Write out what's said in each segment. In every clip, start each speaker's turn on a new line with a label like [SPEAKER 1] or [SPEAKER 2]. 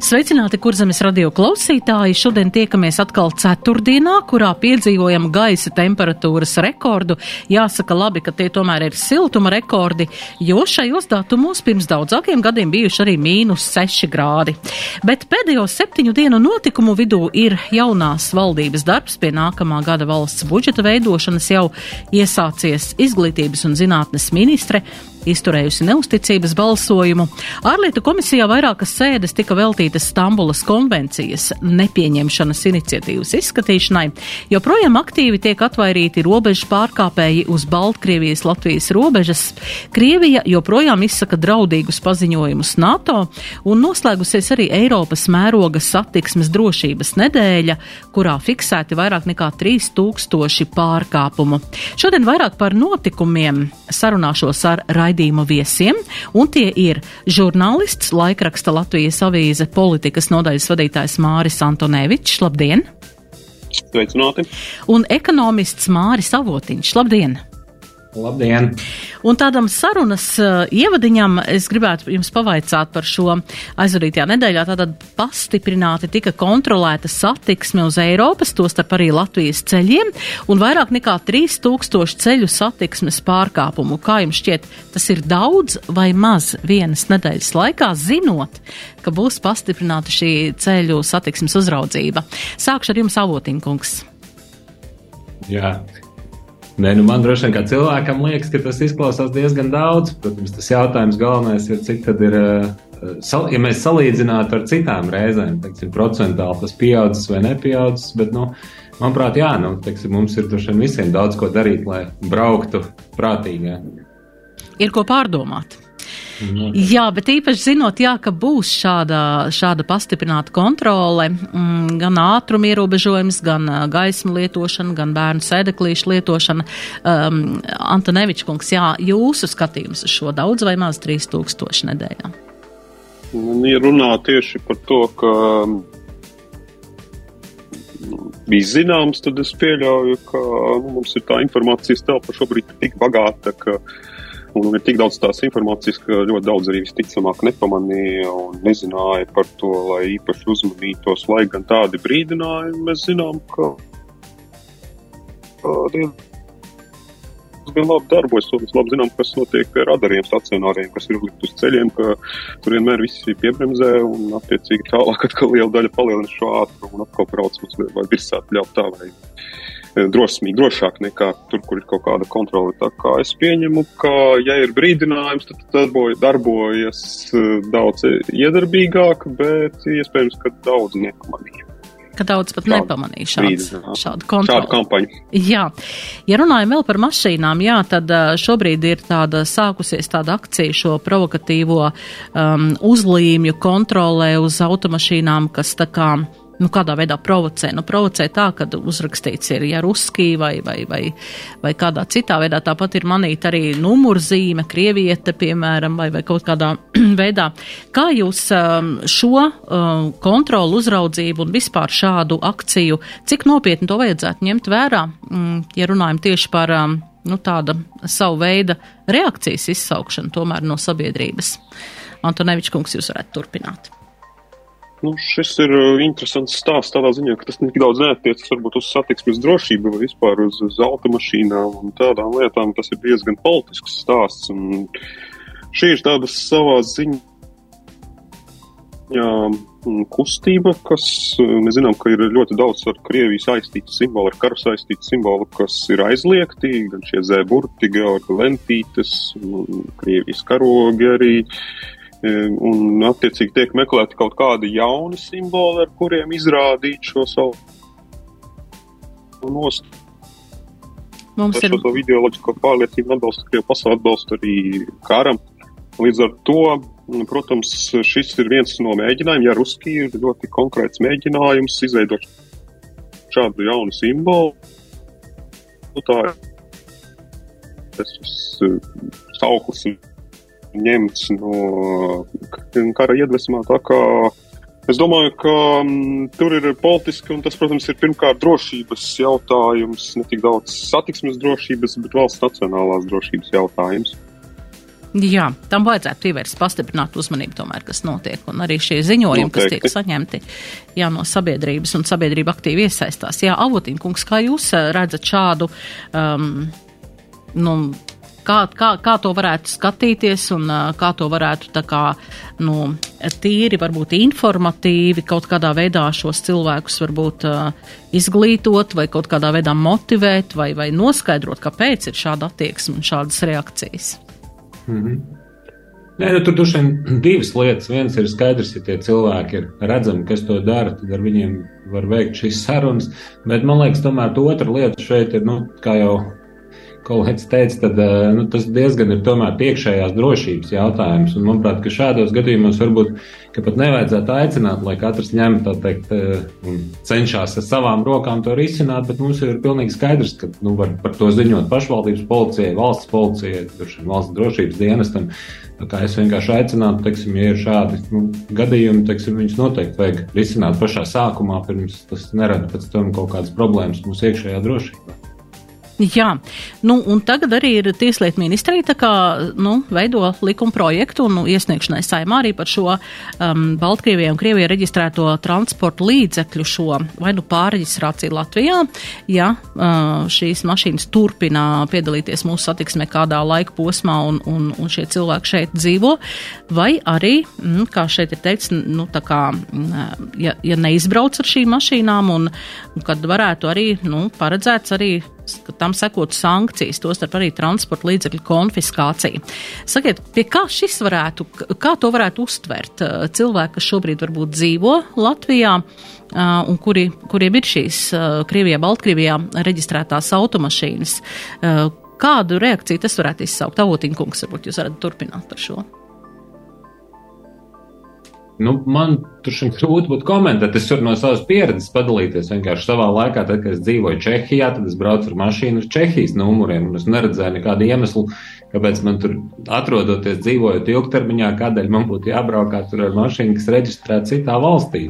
[SPEAKER 1] Sveicināti, kurzemes radio klausītāji! Šodien tiekamies atkal ceturtdienā, kurā piedzīvojam gaisa temperatūras rekordu. Jāsaka labi, ka tie tomēr ir siltuma rekordi, jo šajos datumos pirms daudzākiem gadiem bijuši arī mīnus 6 grādi. Bet pēdējo septiņu dienu notikumu vidū ir jaunās valdības darbs pie nākamā gada valsts budžeta veidošanas jau iesācies izglītības un zinātnes ministre izturējusi neusticības balsojumu. Ārlietu komisijā vairākas sēdes tika veltītas Stambulas konvencijas nepieņemšanas iniciatīvas izskatīšanai, joprojām aktīvi tiek atvairīti robežu pārkāpēji uz Baltkrievijas Latvijas robežas. Krievija joprojām izsaka draudīgus paziņojumus NATO un noslēgusies arī Eiropas mēroga satiksmes drošības nedēļa, kurā fiksēti vairāk nekā 3000 pārkāpumu. Šodien vairāk par notikumiem sarunāšos ar Raidu raidījuma viesiem, un tie ir žurnālists, laikraksta Latvijas avīze politikas nodaļas vadītājs Māris Antonevičs. Labdien!
[SPEAKER 2] Sveicināti!
[SPEAKER 1] Un ekonomists Māris Avotiņš. Labdien!
[SPEAKER 2] Labdien!
[SPEAKER 1] Un tādam sarunas uh, ievadiņam es gribētu jums pavaicāt par šo aizvadītajā nedēļā. Tātad pastiprināti tika kontrolēta satiksme uz Eiropas, tostarp arī Latvijas ceļiem, un vairāk nekā 3000 ceļu satiksmes pārkāpumu. Kā jums šķiet, tas ir daudz vai maz vienas nedēļas laikā, zinot, ka būs pastiprināta šī ceļu satiksmes uzraudzība? Sākšu ar jums, Avotinkungs.
[SPEAKER 2] Jā, Nē, nu man droši vien kā cilvēkam liekas, ka tas izklausās diezgan daudz. Protams, tas jautājums galvenais ir, cik tad ir, eh, ja mēs salīdzinātu ar citām reizēm, teiksim, procentāli tas pieaudzis vai nepieaudzis, bet, nu, manuprāt, jā, nu, teiksim, mums ir droši vien visiem daudz ko darīt, lai brauktu prātīgi.
[SPEAKER 1] Ir ko pārdomāt. Jā, bet īpaši zinot, jā, ka būs šāda, šāda pastiprināta kontrole, mm, gan ātruma ierobežojums, gan gaismu lietošana, gan bērnu sēdeklīšu lietošana. Um, Antonevičs kungs, jā, jūsu skatījums uz šo daudz vai maz 3000 nedēļā?
[SPEAKER 3] Un, ja runā tieši par to, ka bija zināms, tad es pieļauju, ka nu, mums ir tā informācijas telpa šobrīd tik bagāta, ka uh, Un ir tik daudz tās informācijas, ka ļoti daudz arī visticamāk nepamanīja un nezināja par to, lai īpaši uzmanītos, lai gan tādi brīdinājumi mēs zinām, ka diezgan labi darbojas. Mēs labi zinām, kas notiek pie radariem stacionāriem, kas ir uzlikt uz ceļiem, ka tur vienmēr viss ir piebremzē un attiecīgi tālāk atkal liela daļa palielina šo ātrumu un atkal brauc mums vai virsāt ļaut tā vai drosmīgi, drošāk nekā tur, kur ir kaut kāda kontrole. Tā kā es pieņemu, ka, ja ir brīdinājums, tad darbojas, darbojas eh, daudz iedarbīgāk, bet iespējams, ka daudz nepamanīja
[SPEAKER 1] ka daudz pat nepamanīja šāds, šādu.
[SPEAKER 3] Šādu kampaņu.
[SPEAKER 1] Jā. Ja runājam vēl par mašīnām, jā, tad eh, šobrīd ir tāda sākusies tāda akcija šo provokatīvo um, uzlīmju kontrolē uz automašīnām, kas tā kā nu, kādā veidā provocē. Nu, provocē tā, ka uzrakstīts ir ja ruskī vai, vai, vai, vai kādā citā veidā. Tāpat ir manīta arī numurzīme, krieviete, piemēram, vai, vai kaut kādā veidā. Kā jūs um, šo um, kontrolu uzraudzību un vispār šādu akciju, cik nopietni to vajadzētu ņemt vērā, mm, ja runājam tieši par um, nu, tāda savu veida reakcijas izsaukšanu tomēr no sabiedrības? Antonevičs kungs, jūs varētu turpināt.
[SPEAKER 3] Nu, šis ir uh, interesants stāsts tādā ziņā, ka tas tik daudz neatiecas varbūt uz satiksmes drošību vai vispār uz, uz automašīnām un tādām lietām. Tas ir diezgan politisks stāsts. Un šī ir tāda savā ziņā mm, kustība, kas uh, mēs zinām, ka ir ļoti daudz ar Krieviju saistītu simbolu, ar karu saistītu simbolu, kas ir aizliegti, gan šie zēburti, georgi lentītes, Krievijas karogi arī. Uh, un attiecīgi tiek meklēti kaut kādi jauni simboli, ar kuriem izrādīt šo savu nostāju.
[SPEAKER 1] Mums ir
[SPEAKER 3] šo ideoloģisko pārliecību atbalstu, ka jau pasauli atbalsta arī karam. Līdz ar to, protams, šis ir viens no mēģinājumiem, ja Ruski ir ļoti konkrēts mēģinājums izveidot šādu jaunu simbolu. Nu, tā es sauklis ņemts no kara iedvesmā. Es domāju, ka um, tur ir politiski, un tas, protams, ir pirmkārt drošības jautājums, ne tik daudz satiksmes drošības, bet valsts nacionālās drošības jautājums.
[SPEAKER 1] Jā, tam vajadzētu pievērst pastiprināt uzmanību tomēr, kas notiek, un arī šie ziņojumi, Noteikti. kas tiek saņemti jā, no sabiedrības, un sabiedrība aktīvi iesaistās. Jā, Avotīnkungs, kā jūs redzat šādu, um, nu, kā, kā, kā to varētu skatīties un kā to varētu tā kā, nu, tīri, varbūt informatīvi kaut kādā veidā šos cilvēkus varbūt uh, izglītot vai kaut kādā veidā motivēt vai, vai noskaidrot, kāpēc ir šāda attieksme un šādas reakcijas.
[SPEAKER 2] Mm -hmm. Nē, nu, tur droši vien divas lietas. Viens ir skaidrs, ja tie cilvēki ir redzami, kas to dara, tad ar viņiem var veikt šīs sarunas. Bet man liekas, tomēr otra lieta šeit ir, nu, kā jau kolēģis teica, tad eh, nu, tas diezgan ir tomēr iekšējās drošības jautājums. Un, manuprāt, ka šādos gadījumos varbūt pat nevajadzētu aicināt, lai katrs ņem tā teikt eh, un cenšas ar savām rokām to risināt, bet mums ir pilnīgi skaidrs, ka nu, var par to ziņot pašvaldības policijai, valsts policijai, valsts drošības dienestam. Kā es vienkārši aicinātu, teiksim, ja ir šādi nu, gadījumi, teiksim, viņus noteikti vajag risināt pašā sākumā, pirms tas nerada pēc tam kaut kādas problēmas mūsu iekšējā drošībā.
[SPEAKER 1] Jā, nu, un tagad arī ir Tieslietu ministrija tā kā, nu, veido likuma projektu un nu, iesniegšanai saimā arī par šo um, Baltkrievijai un Krievijai reģistrēto transportu līdzekļu šo vai nu pārreģistrāciju Latvijā, ja uh, šīs mašīnas turpina piedalīties mūsu satiksmē kādā laika posmā un, un, un šie cilvēki šeit dzīvo, vai arī, mm, kā šeit ir teikts, nu, tā kā, mm, ja, ja neizbrauc ar šīm mašīnām un, un kad varētu arī, nu, paredzēts arī ka tam sekotu sankcijas, tostarp arī transporta līdzekļu konfiskācija. Sakiet, pie kā šis varētu, kā to varētu uztvert uh, cilvēki, kas šobrīd varbūt dzīvo Latvijā? Uh, un kuri, kuriem ir šīs uh, Krievijā, Baltkrievijā reģistrētās automašīnas. Kādu reakciju tas varētu izsaukt? Avotīnkungs, varbūt jūs varat turpināt par šo.
[SPEAKER 2] Nu, man tur šim grūti būtu komentēt. Es varu no savas pieredzes padalīties. Vienkārši savā laikā, tad, kad es dzīvoju Čehijā, tad es braucu ar mašīnu uz Čehijas numuriem, es neredzēju nekādu iemeslu, kāpēc man tur atrodoties, dzīvojot ilgtermiņā, kādēļ man būtu jābraukā tur ar mašīnu, kas reģistrēta citā valstī.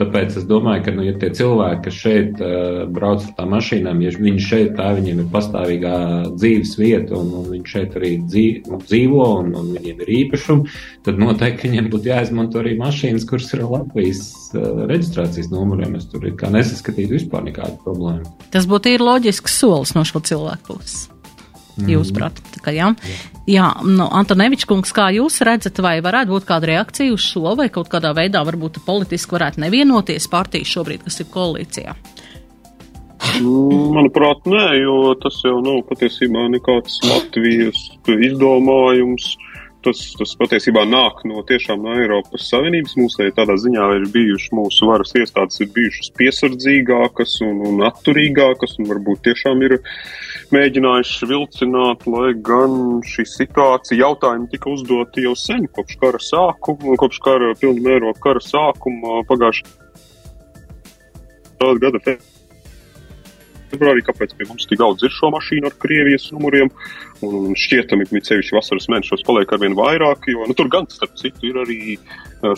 [SPEAKER 2] Tāpēc es domāju, ka, nu, ja tie cilvēki, kas šeit uh, brauc ar tām mašīnām, ja viņi šeit, tā viņiem ir pastāvīgā dzīves vieta, un, un viņi šeit arī dzīvo, dzīvo un, un viņiem ir īpašumi, tad noteikti viņiem būtu jāizmanto arī mašīnas, kuras ir Latvijas uh, reģistrācijas numuriem. Es tur nesaskatītu vispār nekādu problēmu.
[SPEAKER 1] Tas būtu ir loģisks solis no šo cilvēku puses. Mm. Jūsuprāt, tā jā. jā. Jā, nu, Antonevičs kungs, kā jūs redzat, vai varētu būt kāda reakcija uz šo, vai kaut kādā veidā varbūt politiski varētu nevienoties partijas šobrīd, kas ir koalīcijā?
[SPEAKER 3] Manuprāt, nē, jo tas jau nav patiesībā nekāds Latvijas izdomājums. Uh, tas, tas patiesībā nāk no tiešām no Eiropas Savienības. Mūsēji tādā ziņā ir bijušas mūsu varas iestādes, ir bijušas piesardzīgākas un, un atturīgākas, un varbūt tiešām ir mēģinājuši vilcināt, lai gan šī situācija jautājumi tika uzdoti jau sen, kopš kara sākuma, kopš kara pilnu mēroga kara sākuma pagājušā gada februārī februārī, kāpēc pie mums tik daudz ir šo mašīnu ar Krievijas numuriem. Un šķietami, ka ceļš vasaras mēnešos paliek arvien vairāk, jo nu, tur gan, starp citu, ir arī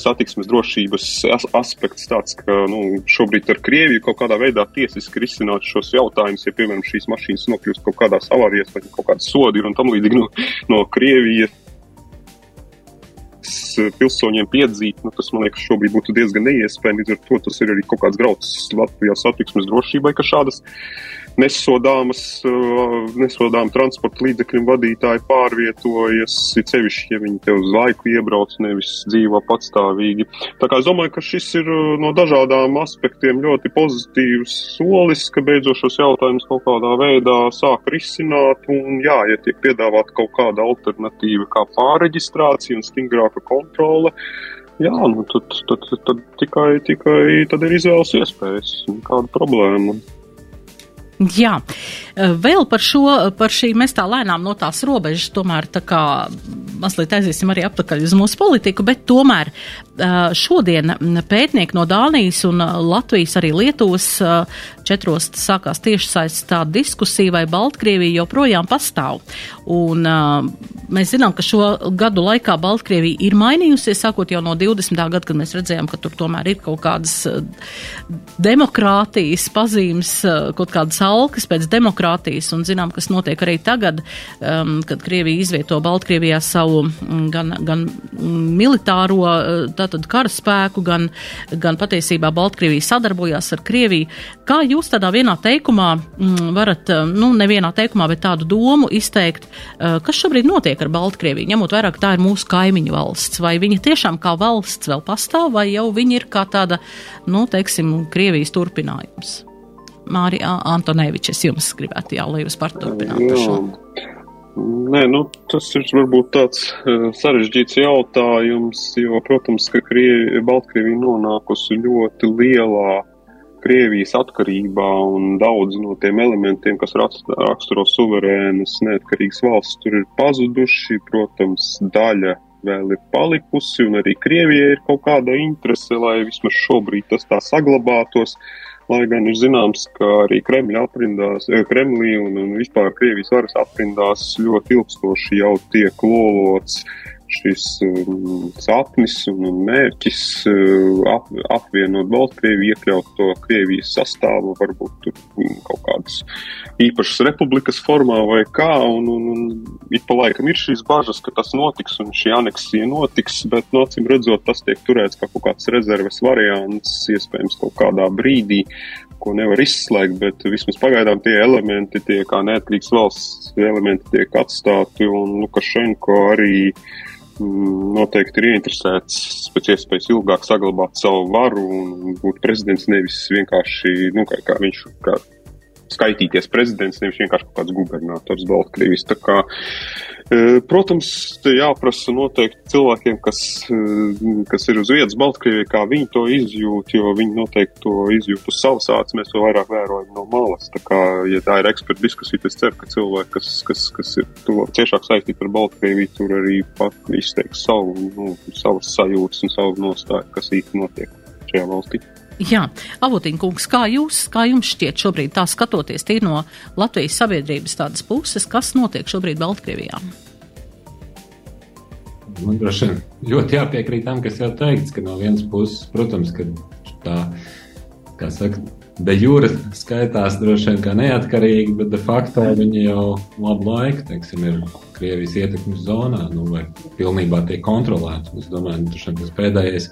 [SPEAKER 3] satiksmes drošības as aspekts tāds, ka nu, šobrīd ar Krieviju kaut kādā veidā tiesiski risināt šos jautājumus, ja, piemēram, šīs mašīnas nokļūst kaut kādās avārijas vai kaut kādas sodi ir un tam līdzīgi no, no Krievijas pilsoņiem piedzīt, nu, tas man liekas, šobrīd būtu diezgan neiespējami. Līdz ar to tas ir arī kaut kāds grauds Latvijas satiksmes drošībai, ka šādas nesodāmas, uh, nesodām transporta līdzekļu vadītāji pārvietojas, ir sevišķi, ja viņi te uz laiku iebrauc, nevis dzīvo patstāvīgi. Tā kā es domāju, ka šis ir uh, no dažādām aspektiem ļoti pozitīvs solis, ka beidzot šos jautājumus kaut kādā veidā sāk risināt, un jā, ja tiek piedāvāta kaut kāda alternatīva kā pārreģistrācija un stingrāka kontrole, Jā, nu tad, tad, tad, tad tikai, tikai tad ir izvēles iespējas, nekāda problēma.
[SPEAKER 1] Jā, vēl par šo, par šī mēs tā lēnām no tās robežas tomēr tā kā mazliet aiziesim arī apakaļ uz mūsu politiku, bet tomēr šodien pētnieki no Dānijas un Latvijas arī Lietuvas četros sākās tieši saistīta tāda diskusija, vai Baltkrievija joprojām pastāv. Un mēs zinām, ka šo gadu laikā Baltkrievija ir mainījusies, sākot jau no 20. gada, kad mēs redzējām, ka tur tomēr ir kaut kādas demokrātijas pazīmes, kaut kādas alkas pēc demokrātijas, un zinām, kas notiek arī tagad, kad Krievija izvieto Baltkrievijā savu gan, gan militāro tātad karaspēku, gan, gan patiesībā Baltkrievija sadarbojās ar Krieviju. Kā jūs tādā vienā teikumā mm, varat, nu, nevienā teikumā, bet tādu domu izteikt, kas šobrīd notiek ar Baltkrieviju, ņemot vairāk tā ir mūsu kaimiņu valsts, vai viņa tiešām kā valsts vēl pastāv, vai jau viņa ir kā tāda, nu, teiksim, Krievijas turpinājums? Mārija Antonevičs, jums gribētu, jā, lai jūs par turpinātu šo.
[SPEAKER 3] Nē, nu, tas ir varbūt tāds uh, sarežģīts jautājums, jo, protams, ka Krievi, Baltkrievija nonākusi ļoti lielā Krievijas atkarībā un daudz no tiem elementiem, kas raksturo suverēnas, neatkarīgas valsts, tur ir pazuduši. Protams, daļa vēl ir palikusi, un arī Krievijai ir kaut kāda interese, lai vismaz šobrīd tas tā saglabātos. Uh, Lai gan ir zināms, ka arī Kremļa aprindās, eh, Kremlī un, un vispār Krievijas varas aprindās ļoti ilgstoši jau tiek lolots šis um, sapnis un, mērķis uh, ap, apvienot Baltkrieviju, iekļaut to Krievijas sastāvu, varbūt um, kaut kādas īpašas republikas formā vai kā, un, un, un ik pa laikam ir šīs bažas, ka tas notiks un šī aneksija notiks, bet, no nu, acīm redzot, tas tiek turēts kā kaut kāds rezerves variants, iespējams kaut kādā brīdī, ko nevar izslēgt, bet vismaz pagaidām tie elementi, tie kā neatkarīgs valsts elementi tiek atstāti, un Lukašenko arī uh, noteikti ir ieinteresēts pēc iespējas ilgāk saglabāt savu varu un būt prezidents nevis vienkārši, nu, kā, kā viņš, kā skaitīties prezidents, nevis vienkārši kaut kāds gubernators Baltkrievijas. Tā kā, e, protams, jāprasa noteikti cilvēkiem, kas, kas ir uz vietas Baltkrievijā, kā viņi to izjūt, jo viņi noteikti to izjūt uz savas ācis, mēs to vairāk vērojam no malas. Tā kā, ja tā ir eksperta diskusija, tad es ceru, ka cilvēki, kas, kas, kas ir to ciešāk saistīti ar Baltkrieviju, tur arī pat izteiks savu, nu, savas sajūtas un savu nostāju, kas īsti notiek šajā valstī.
[SPEAKER 1] Jā, Avotīna kungs, kā jūs, kā jums šķiet šobrīd tā skatoties tīri no Latvijas sabiedrības tādas puses, kas notiek šobrīd Baltkrievijā?
[SPEAKER 2] Man droši vien ļoti jāpiekrīt tam, kas jau teikts, ka no vienas puses, protams, ka tā, kā saka, de jūra skaitās droši vien kā neatkarīgi, bet de facto viņi jau labu laiku, teiksim, ir Krievijas ietekmes zonā, nu, vai pilnībā tiek kontrolēts. Es domāju, ka tas pēdējais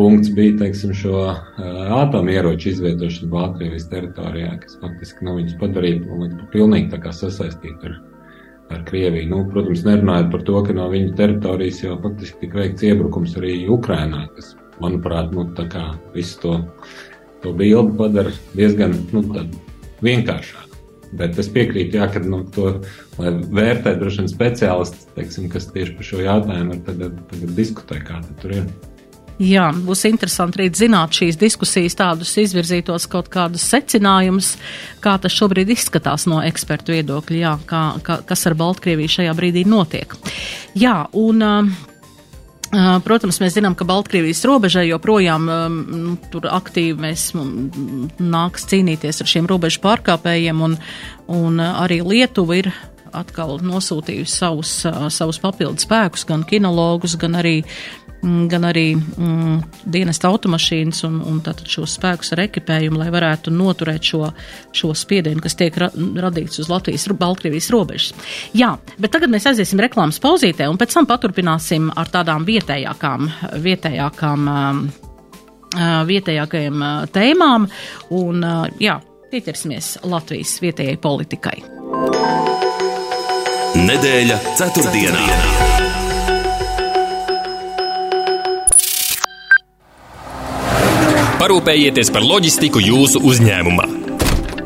[SPEAKER 2] punkts bija teiksim, šo uh, atomieroču izvietošana Baltkrievijas teritorijā, kas faktiski nu, viņus padarīja liekas, pilnīgi sasaistīt ar, ar Krieviju. Nu, protams, nerunājot par to, ka no viņu teritorijas jau faktiski tika veikts iebrukums arī Ukrainā, kas, manuprāt, nu, visu to, to bildi padara diezgan nu, vienkāršāku. Bet es piekrītu, jā, ka nu, to vērtē droši vien speciālisti, teiksim, kas tieši par šo jautājumu tad, tad diskutē, kā tur ir.
[SPEAKER 1] Jā, būs interesanti arī zināt šīs diskusijas tādus izvirzītos kaut kādus secinājumus, kā tas šobrīd izskatās no ekspertu viedokļa, jā, kā, kā, kas ar Baltkrieviju šajā brīdī notiek. Jā, un uh, Protams, mēs zinām, ka Baltkrievijas robežai joprojām um, tur aktīvi mēs nāks cīnīties ar šiem robežu pārkāpējiem, un, un arī Lietuva ir atkal nosūtījusi savus, savus papildus spēkus, gan kinologus, gan arī gan arī mm, dienesta automašīnas un, un šos spēkus ar ekipējumu, lai varētu noturēt šo, šo spiedienu, kas tiek ra radīts uz Latvijas, Baltkrievijas robežas. Jā, bet tagad mēs aiziesim reklāmas pauzītē un pēc tam paturpināsim ar tādām vietējākām, vietējākām, vietējākajām tēmām un, jā, pieķersimies Latvijas vietējai politikai.
[SPEAKER 4] Nedēļa ceturtdienā. ceturtdienā. Parūpējieties par loģistiku jūsu uzņēmumā.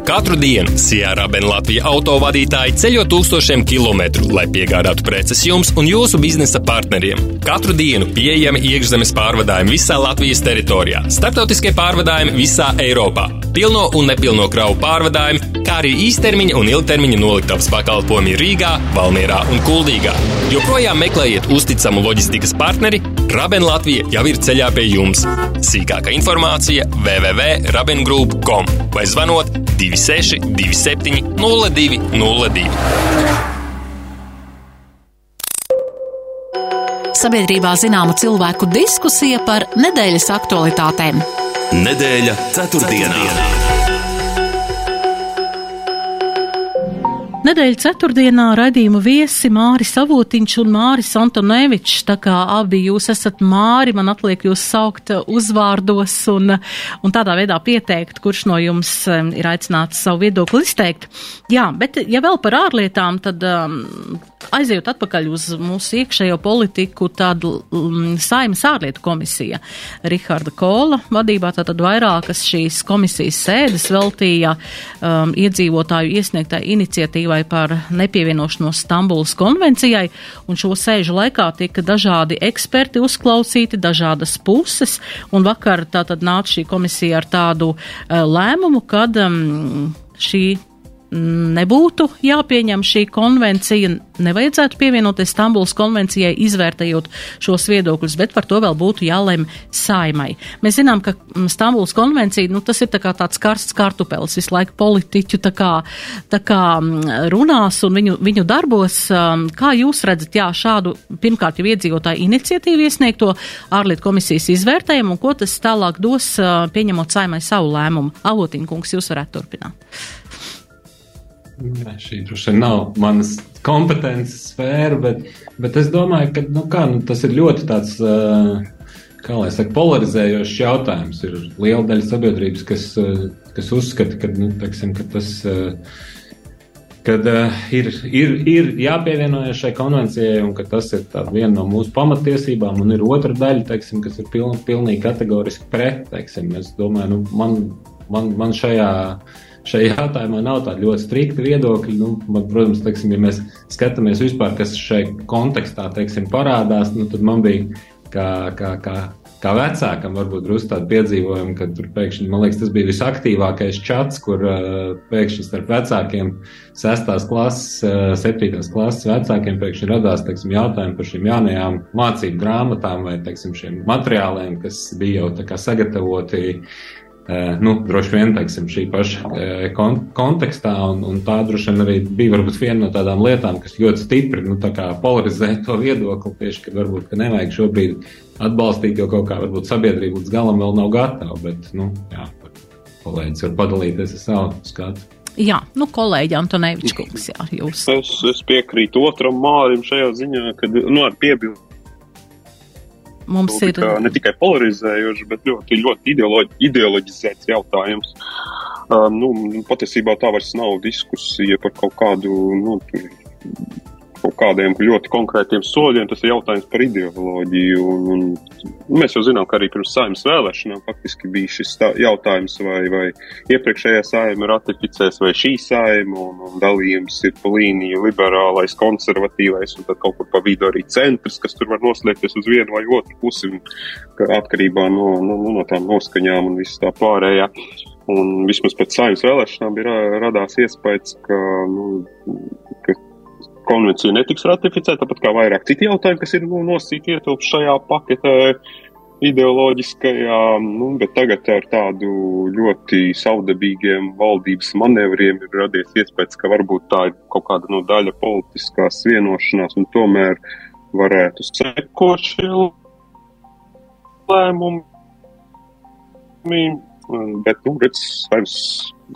[SPEAKER 4] Katru dienu Sierra Ben Latvija autovadītāji ceļo tūkstošiem kilometru, lai piegādātu preces jums un jūsu biznesa partneriem. Katru dienu pieejami iekšzemes pārvadājumi visā Latvijas teritorijā, starptautiskie pārvadājumi visā Eiropā. pilno un nepilno kravu pārvadājumi, kā arī īstermiņa un ilgtermiņa noliktavas pakalpojumi Rīgā, Valmierā un Kuldīgā. Joprojām meklējiet uzticamu loģistikas partneri, Raben Latvija jau ir ceļā pie jums. Sīkāka informācija www.rabengroup.com vai zvanot 26 27 0202.
[SPEAKER 1] Sabiedrībā zināma cilvēku diskusija par nedēļas aktualitātēm.
[SPEAKER 5] Nedēļa ceturtdienā. ceturtdienā.
[SPEAKER 1] Nedēļa ceturtdienā raidījuma viesi Māris Avotiņš un Māris Antonevičs. Tā kā abi jūs esat Māri, man atliek jūs saukt uzvārdos un, un tādā veidā pieteikt, kurš no jums ir aicināts savu viedokli izteikt. Jā, bet ja vēl par ārlietām, tad um, aizejot atpakaļ uz mūsu iekšējo politiku, tad um, Saimas ārlietu komisija Riharda Kola vadībā tātad vairākas šīs komisijas sēdes veltīja um, iedzīvotāju iesniegtai iniciatīvai par nepievienošanos Stambulas konvencijai, un šo sēžu laikā tika dažādi eksperti uzklausīti, dažādas puses, un vakar tātad nāca šī komisija ar tādu uh, lēmumu, kad um, šī nebūtu jāpieņem šī konvencija, nevajadzētu pievienoties Stambulas konvencijai, izvērtējot šos viedokļus, bet par to vēl būtu jālem saimai. Mēs zinām, ka mm, Stambulas konvencija, nu, tas ir tā kā tāds karsts kartupels, visu laiku politiķu tā kā, tā kā mm, runās un viņu, viņu darbos. Um, kā jūs redzat, jā, šādu pirmkārt jau iedzīvotāju iniciatīvu iesniegto ārlietu komisijas izvērtējumu un ko tas tālāk dos, pieņemot saimai savu lēmumu? Avotiņkungs, jūs varētu turpināt.
[SPEAKER 2] Jā, šī droši vien nav manas kompetences sfēra, bet, bet es domāju, ka nu, kā, nu, tas ir ļoti tāds, kā lai saka, polarizējošs jautājums. Ir liela daļa sabiedrības, kas, kas uzskata, ka, nu, teiksim, ka tas kad uh, ir, ir, ir jāpievienojas šai konvencijai un ka tas ir viena no mūsu pamatiesībām, un ir otra daļa, teiksim, kas ir piln, pilnīgi kategoriski pret. Teiksim. Es domāju, nu, man, man, man šajā šajā jautājumā nav tāda ļoti strikta viedokļa. Nu, man, protams, teiksim, ja mēs skatāmies vispār, kas šai kontekstā teiksim, parādās, nu, tad man bija kā, kā, kā, kā vecākam varbūt drusku tādu piedzīvojumu, ka tur pēkšņi, man liekas, tas bija visaktīvākais čats, kur uh, pēkšņi starp vecākiem, sestās klases, uh, septītās klases vecākiem pēkšņi radās, teiksim, jautājumi par šīm jaunajām mācību grāmatām vai, teiksim, šiem materiāliem, kas bija jau sagatavoti nu, droši vien teiksim, šī paša eh, kon kontekstā, un, un tā droši vien arī bija varbūt viena no tādām lietām, kas ļoti stipri nu, polarizē to viedokli. Tieši, ka varbūt ka nevajag šobrīd atbalstīt, jo kaut kā varbūt sabiedrība līdz galam vēl nav gatava. Bet, nu, jā, kolēģis var padalīties ar savu skatu.
[SPEAKER 1] Jā, nu, kolēģi Antonevičs kungs, jā, jūs.
[SPEAKER 3] Es, es piekrītu otram mārim šajā ziņā, kad, nu, ar piebildu
[SPEAKER 1] Mums ir
[SPEAKER 3] ne tikai polarizējošs, bet ļoti, ļoti ideoloģi, ideoloģizēts jautājums. Uh, nu, patiesībā tā vairs nav diskusija par kaut kādu nu, kaut kādiem ļoti konkrētiem soļiem, tas ir jautājums par ideoloģiju. Un, un mēs jau zinām, ka arī pirms saimnes vēlēšanām faktiski bija šis tā, jautājums, vai, vai iepriekšējā saima ratificēs, vai šī saima, un, un dalījums ir pa līniju liberālais, konservatīvais, un tad kaut kur pa vidu arī centrs, kas tur var noslēgties uz vienu vai otru pusi, atkarībā no, no, no tām noskaņām un viss tā pārējā. Un vismaz pēc saimnes vēlēšanām bija radās iespējas, ka, nu, konvencija netiks ratificēta, tāpat kā vairāk citi jautājumi, kas ir nu, nosīti ietilpst šajā paketē ideoloģiskajā, nu, bet tagad ar tādu ļoti saudabīgiem valdības manevriem ir radies iespējas, ka varbūt tā ir kaut kāda no daļa politiskās vienošanās un tomēr varētu sekot šie lēmumi. Bet, nu, redz, saimnes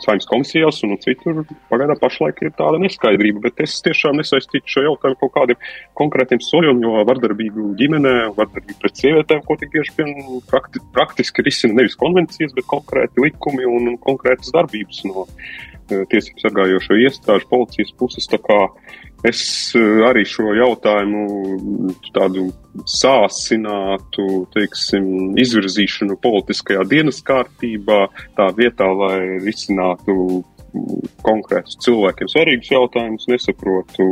[SPEAKER 3] saimnes komisijās un citur pagaidām pašlaik ir tāda neskaidrība, bet es tiešām nesaistītu šo jautājumu kaut kādiem konkrētiem soļiem, jo vardarbību ģimenē, vardarbību pret sievietēm, ko tik bieži vien prakti, praktiski risina nevis konvencijas, bet konkrēti likumi un, un konkrētas darbības no uh, tiesību sargājošo iestāžu policijas puses. Tā kā es uh, arī šo jautājumu tādu sāsinātu, teiksim, izvirzīšanu politiskajā dienas kārtībā, tā vietā, lai risinātu konkrētus cilvēkiem svarīgus jautājumus, nesaprotu,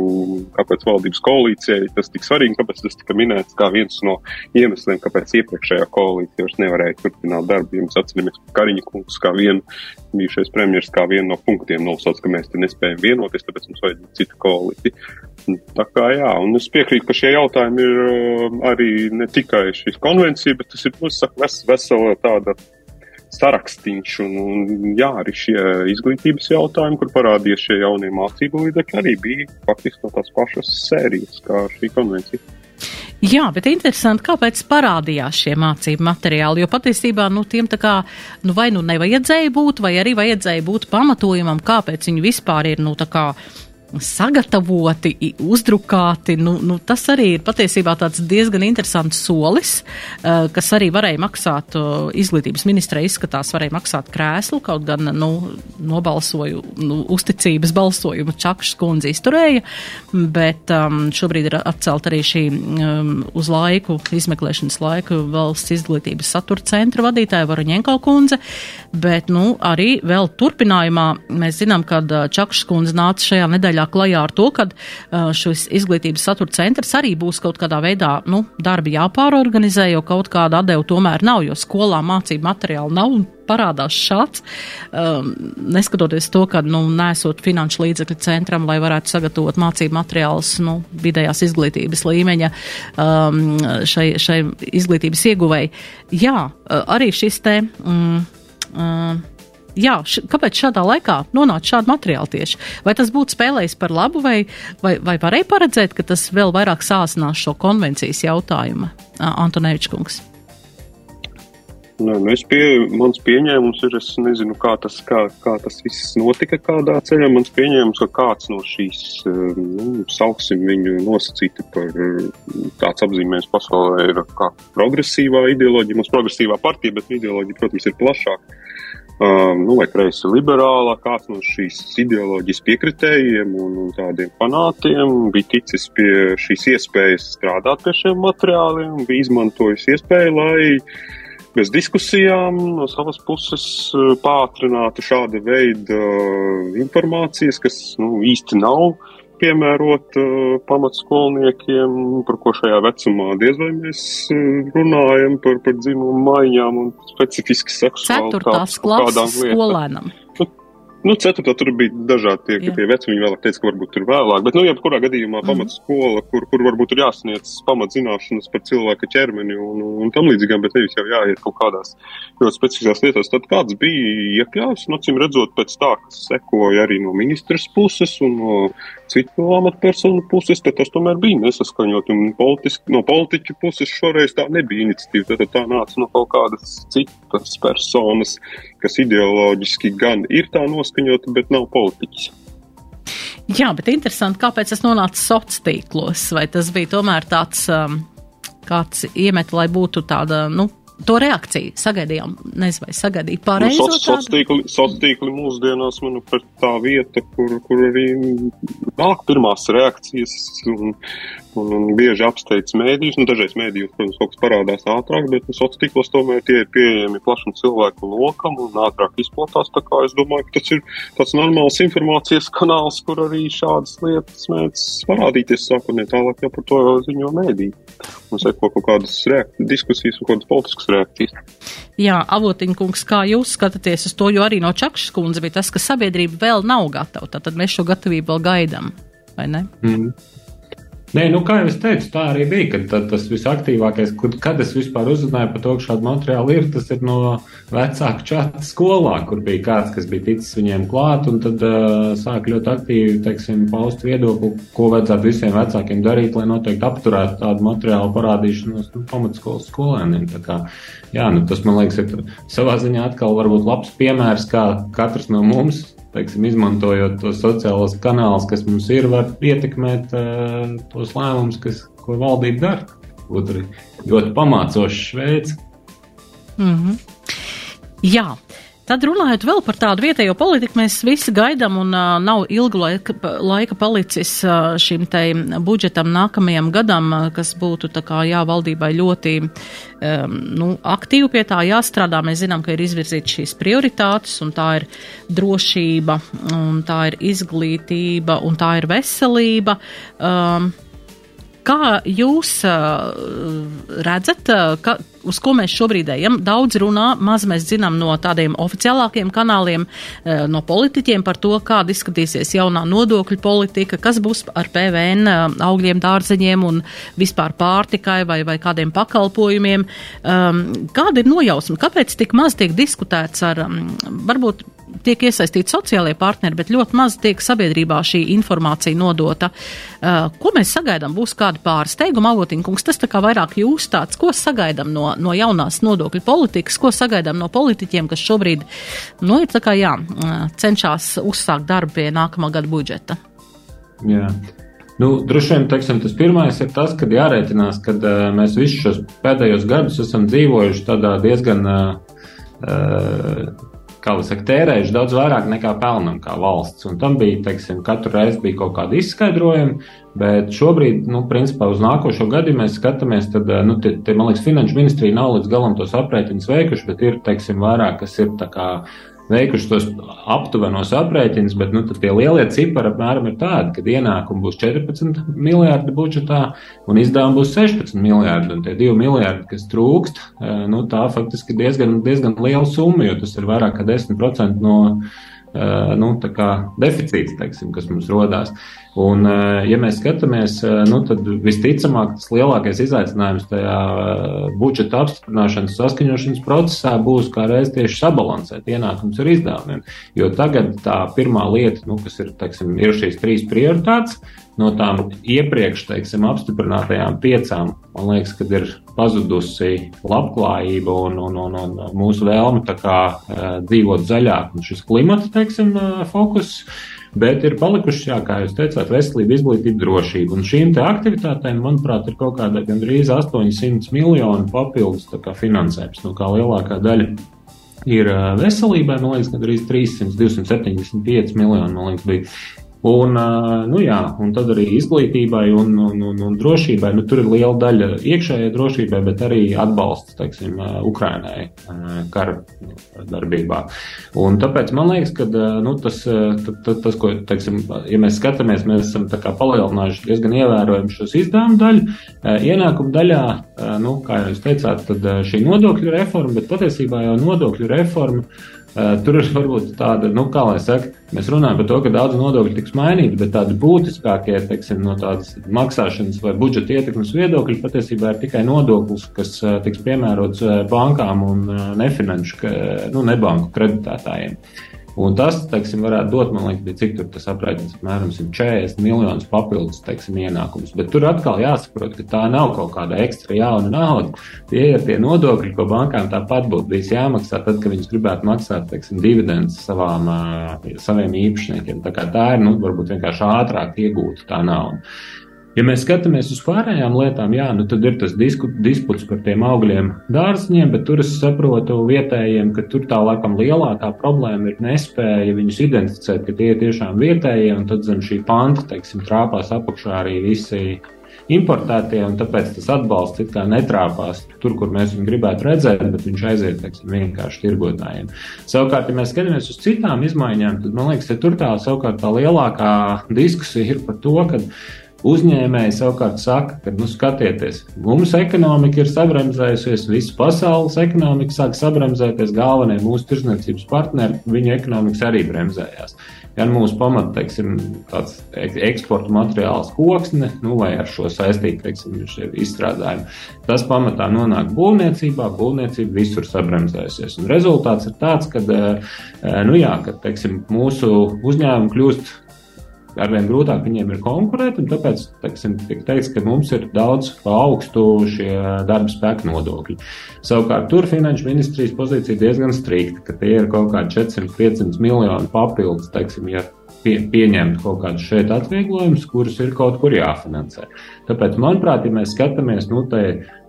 [SPEAKER 3] kāpēc valdības koalīcijai tas tik svarīgi, kāpēc tas tika minēts kā viens no iemesliem, kāpēc iepriekšējā koalīcija vairs nevarēja turpināt darbu. Jums atceramies, ka Kariņa kungs kā vienu bijušais premjeras kā vienu no punktiem nosauc, ka mēs te nespējam vienoties, tāpēc mums vajag citu koalīciju. Tā kā jā, un es piekrītu, ka šie jautājumi ir uh, arī ne tikai šīs konvencija, bet tas ir, nu, saka, ves, vesela tāda sarakstīns. Un, un, jā, arī šie izglītības jautājumi, kur parādījās šie jaunie mācību līdzekļi, arī bija faktiski no tās pašas sērijas, kā šī konvencija.
[SPEAKER 1] Jā, bet interesanti, kāpēc parādījās šie mācību materiāli, jo patiesībā, nu, tiem tā kā, nu, vai nu nevajadzēja būt, vai arī vajadzēja būt pamatojumam, kāpēc viņi vispār ir, nu, tā kā, sagatavoti, uzdrukāti. Nu, nu, tas arī ir patiesībā diezgan interesants solis, uh, kas arī varēja maksāt, uh, izglītības ministrē izskatās, varēja maksāt krēslu, kaut gan, nu, nobalsoju, nu, uzticības balsojumu Čakšs kundze izturēja, bet um, šobrīd ir atcelt arī šī um, uz laiku, izmeklēšanas laiku valsts izglītības satura centra vadītāja Varuņenko kundze, bet, nu, arī vēl turpinājumā mēs zinām, kad Čakšs kundze nāca šajā nedēļā nedēļā klajā ar to, ka šis izglītības satura centrs arī būs kaut kādā veidā, nu, darbi jāpārorganizē, jo kaut kāda atdeva tomēr nav, jo skolā mācību materiāli nav un parādās šāds, um, neskatoties to, ka, nu, nesot finanšu līdzekļu centram, lai varētu sagatavot mācību materiālus, nu, vidējās izglītības līmeņa um, šai, šai izglītības ieguvēji. Jā, arī šis te. Mm, uh, jā, š, kāpēc šādā laikā nonāca šādi materiāli tieši? Vai tas būtu spēlējis par labu, vai, vai, vai varēja paredzēt, ka tas vēl vairāk sāsinās šo konvencijas jautājumu, Antonēvičs kungs?
[SPEAKER 3] Nē, nu es pie, mans pieņēmums ir, es nezinu, kā tas, kā, kā tas viss notika kādā ceļā. Mans pieņēmums, ka kāds no šīs, nu, sauksim viņu nosacīti par tāds apzīmējums pasaulē ir kā progresīvā ideoloģija. Mums progresīvā partija, bet ideoloģija, protams, ir plašāka nu, vai kreisi liberālā, kāds no šīs ideoloģijas piekritējiem un, un tādiem fanātiem bija ticis pie šīs iespējas strādāt pie šiem materiāliem, bija izmantojis iespēju, lai bez diskusijām no savas puses uh, pātrinātu šāda veida uh, informācijas, kas nu, īsti nav piemērot uh, pamatskolniekiem, par ko šajā vecumā diez vai mēs uh, runājam par, par dzimumu maiņām un specifiski seksuālitātes.
[SPEAKER 1] Ceturtās klases skolēnam.
[SPEAKER 3] Nu, ceturtā tur bija dažādi tie, Jā. tie veci, viņi vēlāk teica, ka varbūt tur vēlāk, bet, nu, jebkurā gadījumā mm. pamatskola, kur, kur varbūt ir jāsniedz pamatzināšanas par cilvēka ķermeni un, un tam līdzīgām, bet nevis jau jāiet kaut kādās ļoti specifiskās lietās. Tad kāds bija iekļauts, nu, cim redzot pēc tā, kas sekoja arī no ministras puses un no citu amatpersonu puses, tad tas tomēr bija nesaskaņot. Un politiski, no politiķu puses šoreiz tā nebija iniciatīva, tad tā nāca no kaut kādas citas personas, kas ideoloģiski gan ir tā noskaņota, bet nav politiķis.
[SPEAKER 1] Jā, bet interesanti, kāpēc tas nonāca sociālos tīklos? Vai tas bija tomēr tāds um, kāds iemet, lai būtu tāda, nu, to reakciju sagaidījām, nezinu, vai sagaidīja pareizi. Nu,
[SPEAKER 3] Sociālā tīkli mūsdienās, manuprāt, tā vieta, kur, kur arī nāk pirmās reakcijas un, un, un bieži apsteidz mēdījus. Nu, dažreiz mēdījus, protams, kaut kas parādās ātrāk, bet nu, sociālā tīklos tomēr tie ir pieejami plašam cilvēku lokam un ātrāk izplatās. Tā kā es domāju, ka tas ir tāds normāls informācijas kanāls, kur arī šādas lietas mēdz parādīties sākotnēji tālāk jau par to ziņo mēdī. Un seko kaut kādas diskusijas un kādas politiskas reakcijas.
[SPEAKER 1] Jā, avotiņkungs, kā jūs skatāties uz to, jo arī no Čakšas kundze bija tas, ka sabiedrība vēl nav gatava, tad mēs šo gatavību vēl gaidām, vai ne? Mm.
[SPEAKER 2] Nē, nu, kā jau es teicu, tā arī bija. Kad, tad, tas visaktīvākais, kad, kad es vispār uzzināju par to, ka šāda materiāla ir, tas ir no vecāku čata skolā, kur bija kāds, kas bija ticis viņiem klāt, un tad uh, sāk ļoti aktīvi, teiksim, paust viedokli, ko vajadzētu visiem vecākiem darīt, lai noteikti apturētu tādu materiālu parādīšanos nu, pamatskolas skolēniem. Tā kā, jā, nu, tas, man liekas, ir savā ziņā atkal varbūt labs piemērs, kā katrs no mums teiksim, izmantojot tos sociālos kanālus, kas mums ir, var ietekmēt uh, tos lēmumus, kas, ko valdība dara. Būtu ļoti pamācošs veids.
[SPEAKER 1] Mm -hmm. Jā. Tad runājot vēl par tādu vietējo politiku, mēs visi gaidām un uh, nav ilgu laika, laika palicis uh, šim te budžetam nākamajam gadam, uh, kas būtu tā kā jā, valdībai ļoti um, nu, aktīvi pie tā jāstrādā. Mēs zinām, ka ir izvirzīts šīs prioritātes un tā ir drošība, un tā ir izglītība un tā ir veselība. Um, Kā jūs redzat, ka, uz ko mēs šobrīd ejam? Daudz runā, maz mēs zinām no tādiem oficiālākiem kanāliem, no politiķiem par to, kāda izskatīsies jaunā nodokļu politika, kas būs ar PVN augļiem, dārzeņiem un vispār pārtikai vai, vai kādiem pakalpojumiem. Um, kāda ir nojausma? Kāpēc tik maz tiek diskutēts ar, varbūt tiek iesaistīti sociālie partneri, bet ļoti maz tiek sabiedrībā šī informācija nodota. Uh, ko mēs sagaidām? Būs kādi pārsteiguma avotiņkungs, tas tā kā vairāk jūs tāds, ko sagaidām no, no jaunās nodokļu politikas, ko sagaidām no politiķiem, kas šobrīd, nu, ir tā kā, jā, uh, cenšas uzsākt darbu pie nākamā gada budžeta.
[SPEAKER 2] Jā. Nu, droši vien teiksim, tas pirmais ir tas, ka jārēķinās, ka uh, mēs visus šos pēdējos gadus esam dzīvojuši tādā diezgan uh, uh, kā jau saka, tērējuši daudz vairāk nekā pelnam kā valsts. Un tam bija, teiksim, katru reizi bija kaut kāda izskaidrojuma, bet šobrīd, nu, principā uz nākošo gadu, ja mēs skatāmies, tad, nu, te, te, man liekas, finanšu ministrija nav līdz galam tos aprēķinus veikuši, bet ir, teiksim, vairāk, kas ir tā kā veikuši tos aptuvenos aprēķinus, bet nu, tie lielie cipari apmēram ir tādi, ka ienākumi būs 14 miljardi budžetā un izdevumi būs 16 miljardi. Un tie 2 miljardi, kas trūkst, eh, nu, tā faktiski diezgan, diezgan liela summa, jo tas ir vairāk kā 10% no Eh, nu, deficīts, teiksim, kas mums rodās. Un, eh, ja mēs skatāmies, eh, nu, tad visticamāk tas lielākais izaicinājums tajā budžeta apstiprināšanas saskaņošanas procesā būs kā reiz tieši sabalansēt ienākums ar izdevumiem. Jo tagad tā pirmā lieta, nu, kas ir, teiksim, ir šīs trīs prioritātes, no tām iepriekš teiksim, apstiprinātajām piecām, man liekas, ka ir pazudusi labklājība un, un, un, un mūsu vēlme kā, uh, dzīvot zaļāk un šis klimata teiksim, uh, fokus. Bet ir palikuši, jā, kā jūs teicāt, veselība, izglītība, drošība. Un šīm aktivitātēm, manuprāt, ir kaut kāda gandrīz 800 miljonu papildus finansējums. Nu, kā lielākā daļa ir veselībai, man liekas, gandrīz 300, 275 miljoni, man liekas, bija Un, nu jā, un tad arī izglītībai un, un, un, un drošībai. Nu, tur ir liela daļa iekšējai drošībai, bet arī atbalsts teiksim, Ukrainai kara darbībā. Un tāpēc man liekas, ka nu, tas, tas, tas, ko teiksim, ja mēs skatāmies, mēs esam palielinājuši diezgan ievērojami šos izdevumu daļu. Ienākumu daļā, nu, kā jūs teicāt, šī nodokļu reforma, bet patiesībā jau nodokļu reforma tur ir varbūt tāda, nu, kā lai saka, mēs runājam par to, ka daudz nodokļu tiks mainīti, bet tādi būtiskākie, teiksim, no tādas maksāšanas vai budžeta ietekmes viedokļi patiesībā ir tikai nodoklis, kas uh, tiks piemērots uh, bankām un nefinanšu, nu, nebanku kreditētājiem. Un tas, teiksim, varētu dot, man liekas, cik tur tas aprēķins, apmēram 140 miljonus papildus, teiksim, ienākumus. Bet tur atkal jāsaprot, ka tā nav kaut kāda ekstra jauna nauda. Tie ir tie nodokļi, ko bankām tāpat būtu bijis jāmaksā, tad, kad viņas gribētu maksāt, teiksim, dividendus savām, saviem īpašniekiem. Tā kā tā ir, nu, varbūt vienkārši ātrāk iegūta tā nauda. Ja mēs skatāmies uz pārējām lietām, jā, nu tad ir tas disku, disputs par tiem augļiem, dārziņiem, bet tur es saprotu vietējiem, ka tur tā laikam lielākā problēma ir nespēja viņus identificēt, ka tie ir tiešām vietējie, un tad zem šī panta, teiksim, trāpās apakšā arī visi importētie, un tāpēc tas atbalsts it kā netrāpās tur, kur mēs viņu gribētu redzēt, bet viņš aiziet teiksim, vienkārši tirgotājiem. Savukārt, ja mēs skatāmies uz citām izmaiņām, tad man liekas, ka tur tā savukārt tā lielākā diskusija ir par to, ka Uzņēmēji savukārt saka, ka, nu, skatieties, mums ekonomika ir sabremzējusies, visas pasaules ekonomika sāk sabremzēties, galvenie mūsu tirzniecības partneri, viņu ekonomikas arī bremzējās. Gan mūsu pamata, teiksim, tāds eksporta materiāls koksne, nu, vai ar šo saistīti, teiksim, izstrādājumi, tas pamatā nonāk būvniecībā, būvniecība visur sabremzējusies. Un rezultāts ir tāds, ka, eh, nu jā, ka, teiksim, mūsu uzņēmumi kļūst arvien grūtāk viņiem ir konkurēt, un tāpēc teiksim, tiek teikts, ka mums ir daudz augstu šie darba spēka nodokļi. Savukārt tur finanšu ministrijas pozīcija diezgan strikta, ka tie ir kaut kādi 400-500 miljoni papildus, teiksim, ja pie, pieņemt kaut kādus šeit atvieglojumus, kurus ir kaut kur jāfinansē. Tāpēc, manuprāt, ja mēs skatāmies nu,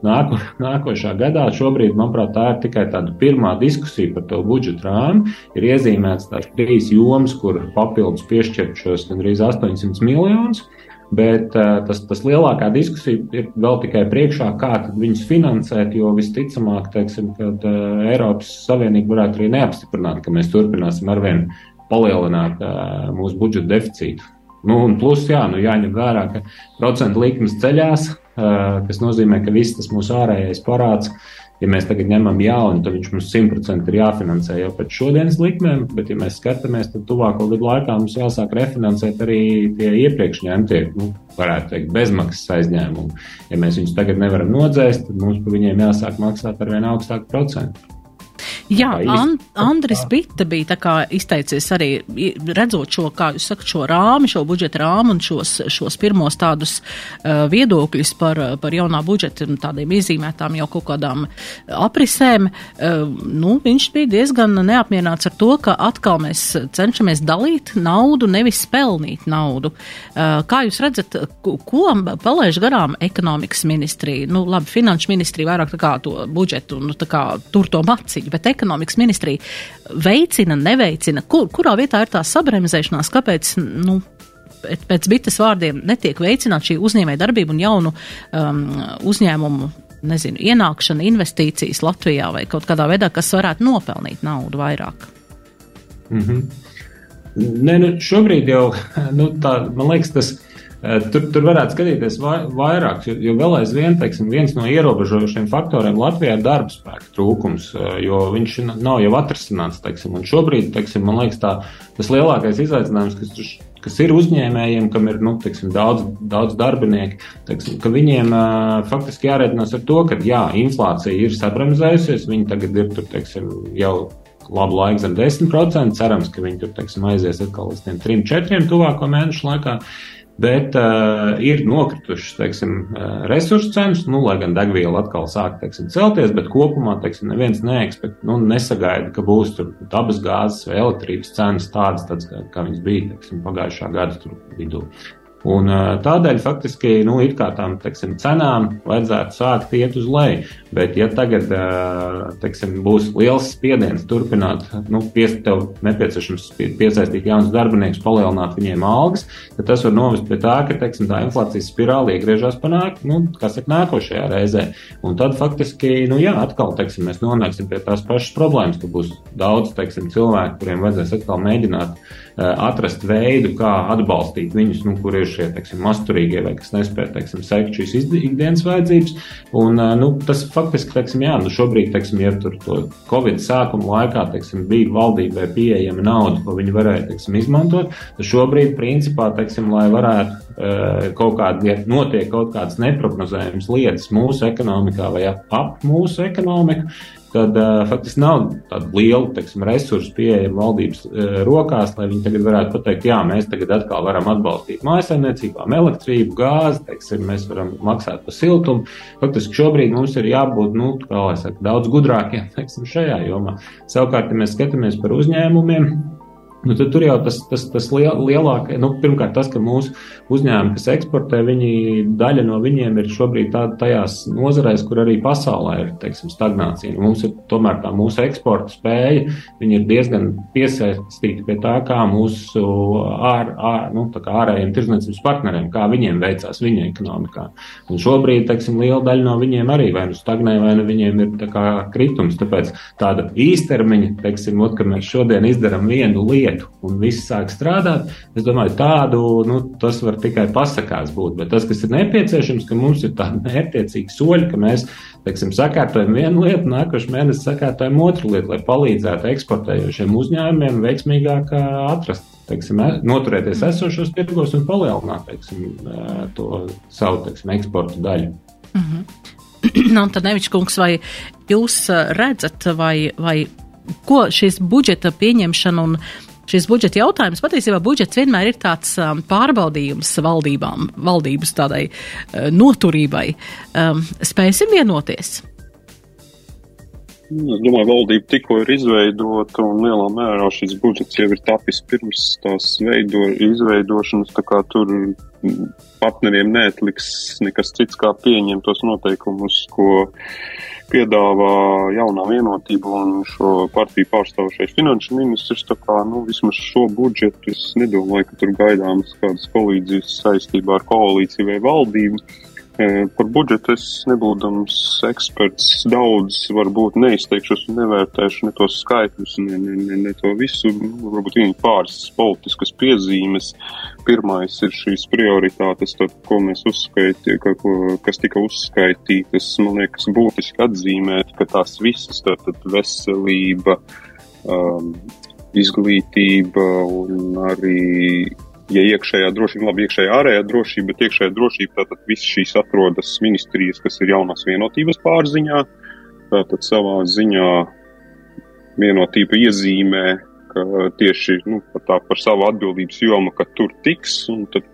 [SPEAKER 2] nāko, nākošā gadā, šobrīd, manuprāt, tā ir tikai tāda pirmā diskusija par to budžeta rāmu. Ir iezīmēts tās trīs jomas, kur papildus piešķirt šos gandrīz 800 miljonus. Bet uh, tas, tas lielākā diskusija ir vēl tikai priekšā, kā viņus finansēt, jo visticamāk, teiksim, kad uh, Eiropas Savienība varētu arī neapstiprināt, ka mēs turpināsim arvien palielināt uh, mūsu budžeta deficītu. Nu, un plus, jā, nu, jāņem vērā, ka procentu likmes ceļās, uh, kas nozīmē, ka viss tas mūsu ārējais parāds Ja mēs tagad ņemam jaunu, tad viņš mums 100% ir jāfinansē jau pēc šodienas likmēm, bet, ja mēs skatāmies, tad tuvāko gadu laikā mums jāsāk refinansēt arī tie iepriekš ņemtie, nu, varētu teikt, bezmaksas aizņēmumi. Ja mēs viņus tagad nevaram nodzēst, tad mums par viņiem jāsāk maksāt ar vien augstāku procentu.
[SPEAKER 1] Jā, And, Andris Bitte bija izteicies arī redzot šo, kā jūs sakat, šo rāmi, šo budžeta rāmu un šos, šos pirmos tādus uh, viedokļus par, par jaunā budžeta tādiem izīmētām jau kaut kādām aprisēm. Uh, nu, viņš bija diezgan neapmierināts ar to, ka atkal mēs cenšamies dalīt naudu, nevis pelnīt naudu. Uh, kā jūs redzat, ko, palaiž garām ekonomikas ministrija? Nu, labi, finanšu ministrija vairāk tā kā to budžetu, nu, tā kā tur to maciņu, bet ekonomikas ministrija veicina, neveicina, kur, kurā vietā ir tā sabremzēšanās, kāpēc, nu, pēc bites vārdiem netiek veicināta šī uzņēmē darbība un jaunu um, uzņēmumu, nezinu, ienākšana, investīcijas Latvijā vai kaut kādā veidā, kas varētu nopelnīt naudu vairāk.
[SPEAKER 2] Mm -hmm. Nē, nu šobrīd jau, nu tā, man liekas, tas tur, tur varētu skatīties vai, vairāk, jo, jo vēl aizvien teiksim, viens no ierobežojošiem faktoriem Latvijā ir darba spēka trūkums, eh, jo viņš nav jau atrisināts. Teiksim, un šobrīd, teiksim, man liekas, tā, tas lielākais izaicinājums, kas, kas ir uzņēmējiem, kam ir nu, teiksim, daudz, daudz darbinieku, teiksim, ka viņiem uh, faktiski jārēķinās ar to, ka jā, inflācija ir sabremzējusies, viņi tagad ir tur, teiksim, jau labu laiku zem 10%. Cerams, ka viņi tur teiksim, aizies atkal līdz 3-4 tuvāko mēnešu laikā. Bet uh, ir nokritušas teiksim, uh, resursu cenas, nu, lai gan degviela atkal sāk teiksim, celties, bet kopumā teiksim, neviens neekspekt, nu, nesagaida, ka būs dabas gāzes vai elektrības cenas tādas, tādas kā, kā viņas bija teiksim, pagājušā gada vidū. Un, tādēļ faktiski nu, tām teiksim, cenām vajadzētu sākt iet uz leju. Bet, ja tagad teiksim, būs liels spiediens turpināt, nu, pies, tev nepieciešams piesaistīt jaunus darbiniekus, palielināt viņiem algas, tad tas var novest pie tā, ka teiksim, tā inflācijas spirāli iegriežas panāk, nu, kas ir nākošajā reizē. Un tad faktiski, nu, jā, atkal teiksim, mēs nonāksim pie tās pašas problēmas, ka būs daudz teiksim, cilvēku, kuriem vajadzēs atkal mēģināt atrast veidu, kā atbalstīt viņus, nu, kur ir šie teiksim, masturīgie vai kas nespēja teiksim, sekt šīs ikdienas vajadzības. Un, nu, tas faktiski, teiksim, jā, nu, šobrīd, teiksim, ja tur to Covid sākuma laikā teiksim, bija valdībai pieejama nauda, ko viņi varēja teiksim, izmantot, šobrīd, principā, teiksim, lai varētu kaut kāda, ja notiek kaut kādas neprognozējamas lietas mūsu ekonomikā vai ap, ap mūsu ekonomiku, tad uh, faktiski nav tādu lielu teiksim, resursu pieejamu valdības uh, rokās, lai viņi tagad varētu pateikt, jā, mēs tagad atkal varam atbalstīt mājasemniecībām, elektrību, gāzi, teiksim, mēs varam maksāt par siltumu. Faktiski šobrīd mums ir jābūt, nu, saka, daudz gudrākiem, teiksim, šajā jomā. Savukārt, ja mēs skatāmies par uzņēmumiem, Nu, tur jau tas, tas, tas liel, lielākais, nu, pirmkārt, tas, ka mūsu uzņēmumi, kas eksportē, viņi, daļa no viņiem ir šobrīd tā, tajās nozarēs, kur arī pasaulē ir teiksim, stagnācija. Nu, mums ir tomēr tā mūsu eksporta spēja, viņi ir diezgan piesaistīti pie tā, kā mūsu ār, ār, nu, kā ārējiem tirdzniecības partneriem, kā viņiem veicās viņa ekonomikā. Un šobrīd, teiksim, liela daļa no viņiem arī vai nu stagnē, vai nu viņiem ir kritums. Tāpēc tāda īstermiņa, teiksim, ot, ka mēs šodien izdarām vienu lietu, lietu un viss sāk strādāt, es domāju, tādu nu, tas var tikai pasakās būt. Bet tas, kas ir nepieciešams, ka mums ir tādi mērķiecīgi soļi, ka mēs teiksim, sakārtojam vienu lietu, nākošais mēnesis sakārtojam otru lietu, lai palīdzētu eksportējošiem uzņēmumiem veiksmīgāk atrast. Teiksim, e, noturēties esošos tirgos un palielināt teiksim, to savu teiksim, eksporta daļu. Mm -hmm.
[SPEAKER 1] Nu, tad, Nevičs kungs, vai jūs redzat, vai, vai ko šis budžeta pieņemšana un šis budžeta jautājums, patiesībā budžets vienmēr ir tāds um, pārbaudījums valdībām, valdības tādai uh, noturībai. Um, spēsim vienoties?
[SPEAKER 3] Es domāju, valdība tikko ir izveidota un lielā mērā šis budžets jau ir tapis pirms tās veido, izveidošanas, tur partneriem neatliks nekas cits kā pieņemt tos noteikumus, ko piedāvā jaunā vienotība un šo partiju pārstāvošais finanšu ministrs. Tā kā, nu, vismaz šo budžetu es nedomāju, ka tur gaidāmas kādas kolīdzijas saistībā ar koalīciju vai valdību. Par budžetu es nebūdams eksperts daudz varbūt neizteikšos un nevērtēšu ne tos skaitļus, ne, ne, ne, ne to visu, varbūt viņa pāris politiskas piezīmes. Pirmais ir šīs prioritātes, tad, ko mēs uzskaitījām, ka, ko, kas tika uzskaitītas, man liekas, būtiski atzīmēt, ka tās visas, tātad veselība, um, izglītība un arī ja iekšējā drošība, labi, iekšējā ārējā drošība, bet iekšējā drošība, tātad viss šīs atrodas ministrijas, kas ir jaunās vienotības pārziņā, tātad savā ziņā vienotība iezīmē, ka tieši nu, par, tā, par savu atbildības jomu, ka tur tiks, un tad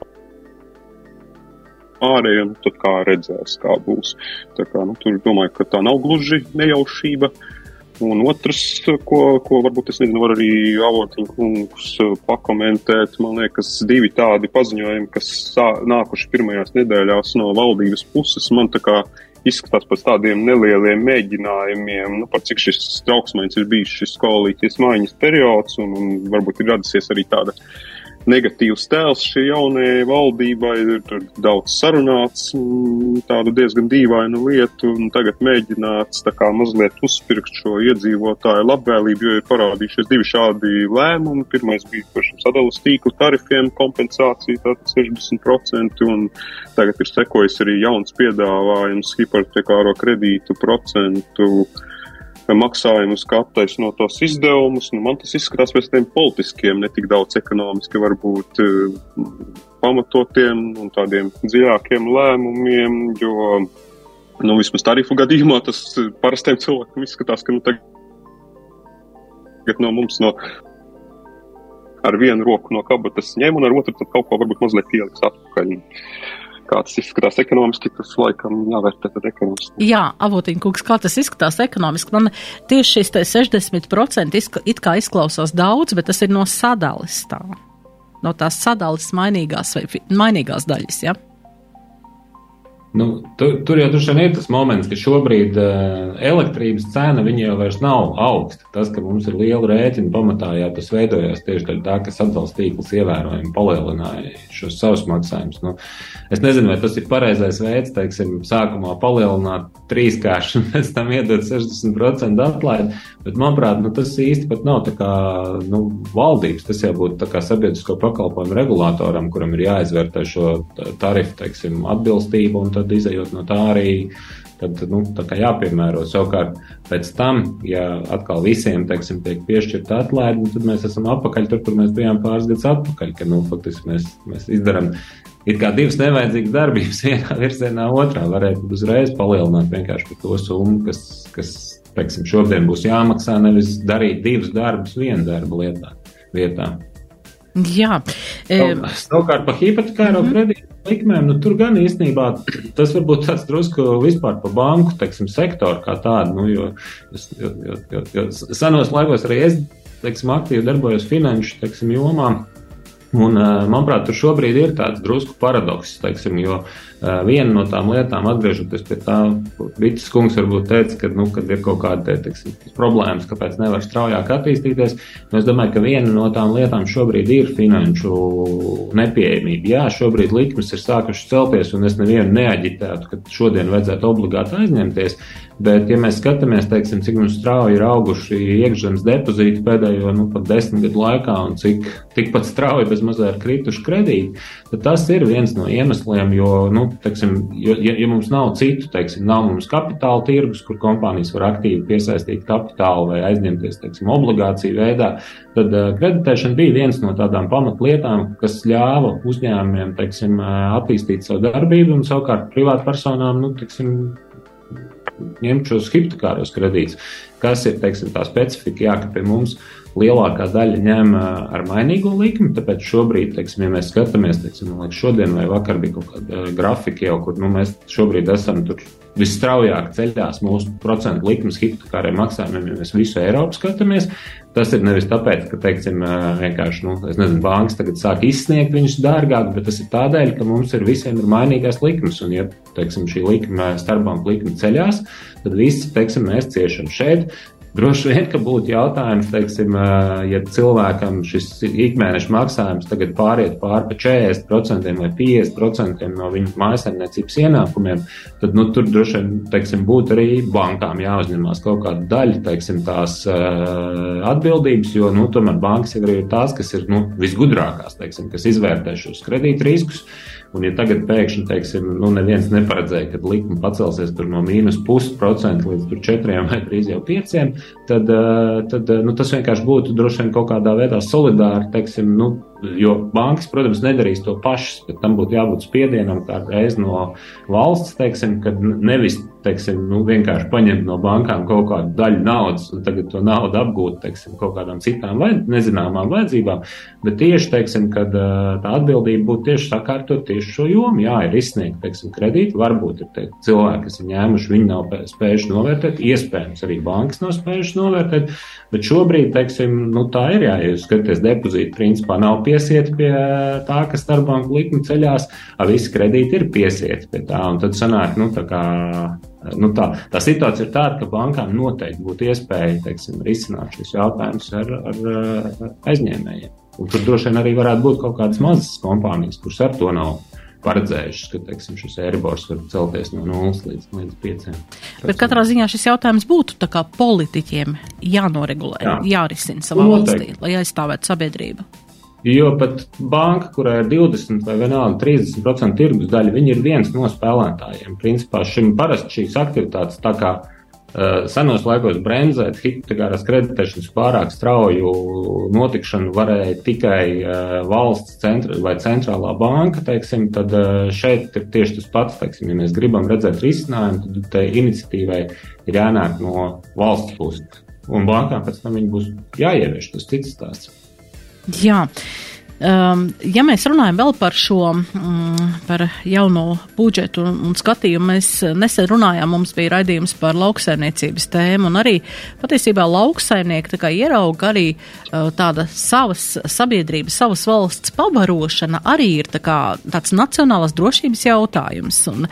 [SPEAKER 3] ārējiem, tad kā redzēs, kā būs. Tā kā, nu, tur domāju, ka tā nav gluži nejaušība. Uh, Un otrs, ko, ko varbūt es nezinu, var arī avotiņu kungs pakomentēt, man liekas, divi tādi paziņojumi, kas sā, nākuši pirmajās nedēļās no valdības puses, man tā kā izskatās pēc tādiem nelieliem mēģinājumiem, nu, par cik šis trauksmēns ir bijis šis koalīcijas maiņas periods, un, un varbūt ir radusies arī tāda uh, negatīvs tēls šī jaunajai valdībai. Ir daudz sarunāts, tādu diezgan dīvainu lietu, un tagad mēģināts kā mazliet uzpirkt šo iedzīvotāju labvēlību, jo ir parādījušies divi šādi lēmumi. Pirmais bija par šiem sadalas tīklu tarifiem kompensācija, tātad 60%, un tagad ir sekojis arī jauns piedāvājums hipotekāro kredītu procentu maksājumus, kā attaisnot tos izdevumus. Nu, man tas izskatās pēc tiem politiskiem, ne tik daudz ekonomiski, varbūt uh, pamatotiem un tādiem dziļākiem lēmumiem, jo, nu, vismaz tarifu gadījumā tas parastiem cilvēkiem izskatās, ka, nu, tagad no mums no ar vienu roku no kabatas ņem un ar otru kaut ko varbūt mazliet ieliks atpakaļ kā tas izskatās ekonomiski, tas laikam jāvērtē tad ekonomiski.
[SPEAKER 1] Jā, avotiņkungs, kā tas izskatās ekonomiski? Man tieši šis 60% izka, it kā izklausās daudz, bet tas ir no sadalis tā. No tās sadalis mainīgās vai mainīgās daļas, ja?
[SPEAKER 2] Nu, tur, tur jau tur ir tas moments, ka šobrīd uh, elektrības cena jau nav augsta. Tas, ka mums ir liela rēķina pamatā, jau tas veidojās tieši dēļ tā, ka sadalījums tīkls ievērojami palielināja šos savus maksājumus. Nu, es nezinu, vai tas ir pareizais veids, teiksim, sākumā palielināt trīskārši un pēc tam iedot 60% atlaidi, bet manuprāt, nu, tas īsti pat nav kā nu, valdības, tas jau būtu sabiedrisko pakalpojumu regulātoram, kuram ir jāizvērtē šo tarifu, teiksim, atbilstību un tad tad izējot no tā arī tad, nu, tā kā jāpiemēro. Savukārt, pēc tam, ja atkal visiem, teiksim, tiek piešķirta atlaide, tad mēs esam atpakaļ tur, kur mēs bijām pāris gadus atpakaļ, ka, nu, faktiski mēs, mēs izdarām ir kā divas nevajadzīgas darbības vienā virzienā, otrā. Varētu uzreiz palielināt vienkārši par to summu, kas, kas teiksim, šodien būs jāmaksā, nevis darīt divus darbus vienu darbu lietā, vietā.
[SPEAKER 1] Jā,
[SPEAKER 2] savukārt par hipotekāro mm -hmm. kredītu likmēm, nu, tur gan īstenībā tas varbūt tāds drusku vispār par banku teiksim, sektoru kā tādu, nu, jo, jo, jo, jo, jo senos laikos arī es teiksim, aktīvi darbojos finanšu teiksim, jomā. Un, manuprāt, tur šobrīd ir tāds drusku paradoks, teiksim, jo viena no tām lietām, atgriežoties pie tā, Brīsīs kungs varbūt teica, ka, nu, kad ir kaut kāda teiksim, problēmas, kāpēc nevar straujāk attīstīties. Nu, es domāju, ka viena no tām lietām šobrīd ir finanšu nepieejamība. Jā, šobrīd likmes ir sākušas celties, un es nevienu neaģitētu, ka šodien vajadzētu obligāti aizņemties. Bet, ja mēs skatāmies, teiksim, cik mums strauji ir auguši iekšzemes depozīti pēdējo nu, pat desmit gadu laikā, un cik tikpat strauji bez mazliet krituši kredīti, tad tas ir viens no iemesliem, jo, nu, teiksim, ja, ja mums nav citu, teiksim, nav mums kapitāla tirgus, kur kompānijas var aktīvi piesaistīt kapitālu vai aizņemties, teiksim, obligāciju veidā, tad uh, kreditēšana bija viens no tādām pamatlietām, kas ļāva uzņēmumiem, teiksim, attīstīt savu darbību un savukārt privātpersonām, nu, teiksim, ņemt šos hipotekāros kredītus. Kas ir teiksim, tā specifika? Jā, ka pie mums lielākā daļa ņem ar mainīgo likmi. Tāpēc šobrīd, teiksim, ja mēs skatāmies, teiksim, liekas, šodien vai vakar bija kaut kāda grafika jau, kur nu, mēs šobrīd esam tur visstraujāk ceļās mūsu procentu likmes hipotekāriem maksājumiem, ja mēs visu Eiropu skatāmies. Tas ir nevis tāpēc, ka, teiksim, vienkārši, nu, es nezinu, bankas tagad sāk izsniegt viņus dārgāk, bet tas ir tādēļ, ka mums ir visiem ir mainīgās likmes, un, ja, teiksim, šī likme, starpbanku likme ceļās, tad visi, teiksim, mēs ciešam šeit. Droši vien, ka būtu jautājums, teiksim, ja cilvēkam šis ikmēneša maksājums tagad pāriet pār pa 40% vai 50% no viņa mājasemniecības ienākumiem, tad nu, tur droši vien teiksim, būtu arī bankām jāuzņemās kaut kāda daļa teiksim, tās atbildības, jo nu, tomēr bankas ir tās, kas ir nu, visgudrākās, teiksim, kas izvērtē šos kredīt riskus. Un, ja tagad pēkšņi, teiksim, nu, neviens neparedzēja, ka likme pacelsies no mīnus pusi procenta līdz 4 vai drīz jau 5, tad, eh, tad eh, nu, tas vienkārši būtu droši vien kaut kādā veidā solidāri, teiksim, nu, jo bankas, protams, nedarīs to pašas, bet tam būtu jābūt spiedienam kādreiz no valsts, teiksim, kad nevis, teiksim, nu, vienkārši paņemt no bankām kaut kādu daļu naudas un tagad to naudu apgūt, teiksim, kaut kādām citām vai nezināmām vajadzībām, bet tieši, teiksim, kad tā atbildība būtu tieši sakārtot tieši šo jomu. Jā, ir izsniegt, teiksim, kredīti, varbūt ir teikt, cilvēki, kas ir ņēmuši, viņi nav spējuši novērtēt, iespējams, arī bankas nav spējušas novērtēt, bet šobrīd, teiksim, nu, tā ir, jā, ja jūs skatāties depozītu principā nav pie piesiet pie tā, ka starpbanku likme ceļās, visi kredīti ir piesiet pie tā. Un tad sanāk, nu, tā kā. Nu tā, tā situācija ir tāda, ka bankām noteikti būtu iespēja teiksim, risināt šos jautājumus ar, ar, ar aizņēmējiem. Un tur droši vien arī varētu būt kaut kādas mazas kompānijas, kuras ar to nav paredzējušas, ka teiksim, šis eiribors var celties no 0 līdz, līdz 5.
[SPEAKER 1] Bet katrā ziņā šis jautājums būtu politiķiem jānoregulē, Jā. jārisina savā Noteikti. valstī, lai aizstāvētu sabiedrību.
[SPEAKER 2] Jo pat banka, kurai ir 20 vai vienalga 30% tirgus daļa, viņi ir viens no spēlētājiem. Principā šim parasti šīs aktivitātes tā kā uh, senos laikos bremzēt hipotekārās kreditēšanas pārāk strauju notikšanu varēja tikai uh, valsts centra vai centrālā banka, teiksim, tad uh, šeit ir tieši tas pats, teiksim, ja mēs gribam redzēt risinājumu, tad tai iniciatīvai ir jānāk no valsts puses. Un bankām pēc tam viņi būs jāievieš, tas cits stāsts.
[SPEAKER 1] Jā. Um, ja mēs runājam vēl par šo, um, par jauno budžetu un, un skatījumu, mēs nesen runājām, mums bija raidījums par lauksaimniecības tēmu, un arī patiesībā lauksaimnieki tā kā ierauga arī uh, tāda savas sabiedrības, savas valsts pabarošana arī ir tā kā tāds nacionālas drošības jautājums, un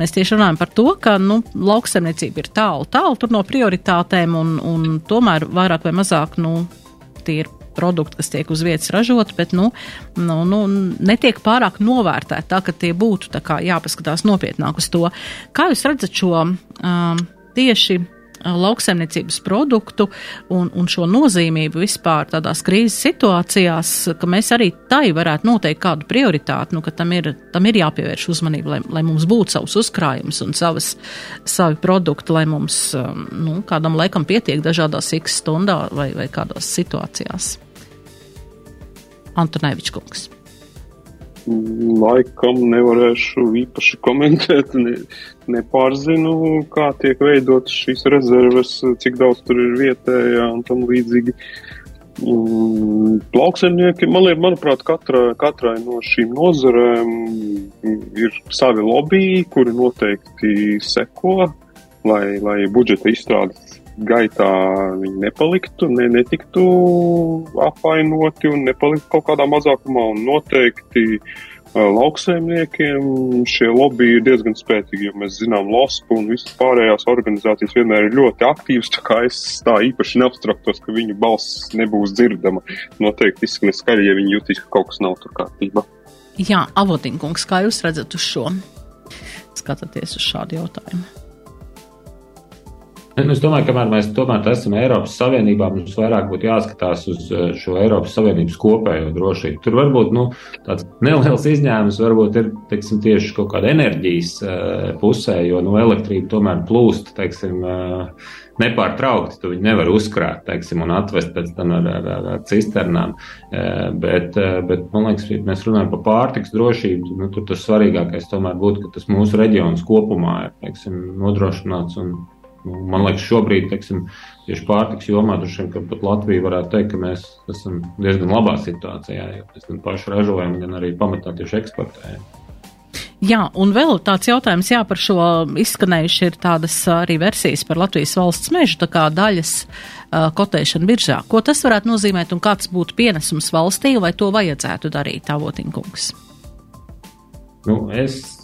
[SPEAKER 1] mēs tieši runājam par to, ka, nu, lauksaimniecība ir tālu, tālu tur no prioritātēm, un, un tomēr vairāk vai mazāk, nu, tie ir produkti, kas tiek uz vietas ražoti, bet nu, nu, nu, netiek pārāk novērtēti tā, ka tie būtu kā jāpaskatās nopietnāk uz to. Kā jūs redzat šo um, tieši lauksaimniecības produktu un, un šo nozīmību vispār tādās krīzes situācijās, ka mēs arī tai varētu noteikt kādu prioritāti, nu, ka tam ir, tam ir jāpievērš uzmanība, lai, lai mums būtu savs uzkrājums un savas, savi produkti, lai mums nu, kādam laikam pietiek dažādās x stundā vai, vai kādās situācijās. Antonēvičs kungs.
[SPEAKER 3] Laikam nevarēšu īpaši komentēt, ne, nepārzinu, kā tiek veidotas šīs rezerves, cik daudz tur ir vietējā un tam līdzīgi. Mm, lauksaimnieki, man liekas, manuprāt, katra, katrai no šīm nozarēm ir savi lobby, kuri noteikti seko, lai, lai budžeta izstrādes gaitā viņi nepaliktu, ne, netiktu apvainoti un nepaliktu kaut kādā mazākumā. Noteikti uh, lauksaimniekiem šie lobby ir diezgan spēcīgi, jo mēs zinām, LOSPU un visas pārējās organizācijas vienmēr ir ļoti aktīvas, tā kā es tā īpaši neapstraktos, ka viņu balss nebūs dzirdama. Noteikti izskanēs skaļi, ja viņi jutīs, ka kaut kas nav tur kārtībā.
[SPEAKER 1] Jā, Avotinkungs, kā jūs redzat uz šo? Skatāties uz šādu jautājumu.
[SPEAKER 2] Es domāju, ka kamēr mēs tomēr esam Eiropas Savienībā, mums vairāk būtu jāskatās uz eh, šo Eiropas Savienības kopējo drošību. Tur varbūt nu, tāds neliels izņēmums varbūt ir teiksim, tieši kaut kāda enerģijas uh, pusē, jo nu, elektrība tomēr plūst teiksim, uh, nepārtraukti. Tu viņu nevar uzkrāt teiksim, un atvest pēc tam ar, ar, ar, cisternām. Bet, bet, man liekas, ja mēs runājam par pārtiks drošību. Nu, tur tas svarīgākais tomēr būtu, ka tas mūsu reģions kopumā ir teiksim, nodrošināts. Un, Nu, man liekas, šobrīd, teiksim, tieši pārtiks jomā, droši vien, pat Latvija varētu teikt, ka mēs esam diezgan labā situācijā, jo mēs gan paši ražojam, gan arī pamatā tieši eksportējam.
[SPEAKER 1] Jā, un vēl tāds jautājums, jā, par šo izskanējuši ir tādas arī versijas par Latvijas valsts mežu, tā kā daļas uh, kotēšana biržā. Ko tas varētu nozīmēt un kāds būtu pienesums valstī, vai to vajadzētu darīt, avotinkungs?
[SPEAKER 2] Nu, es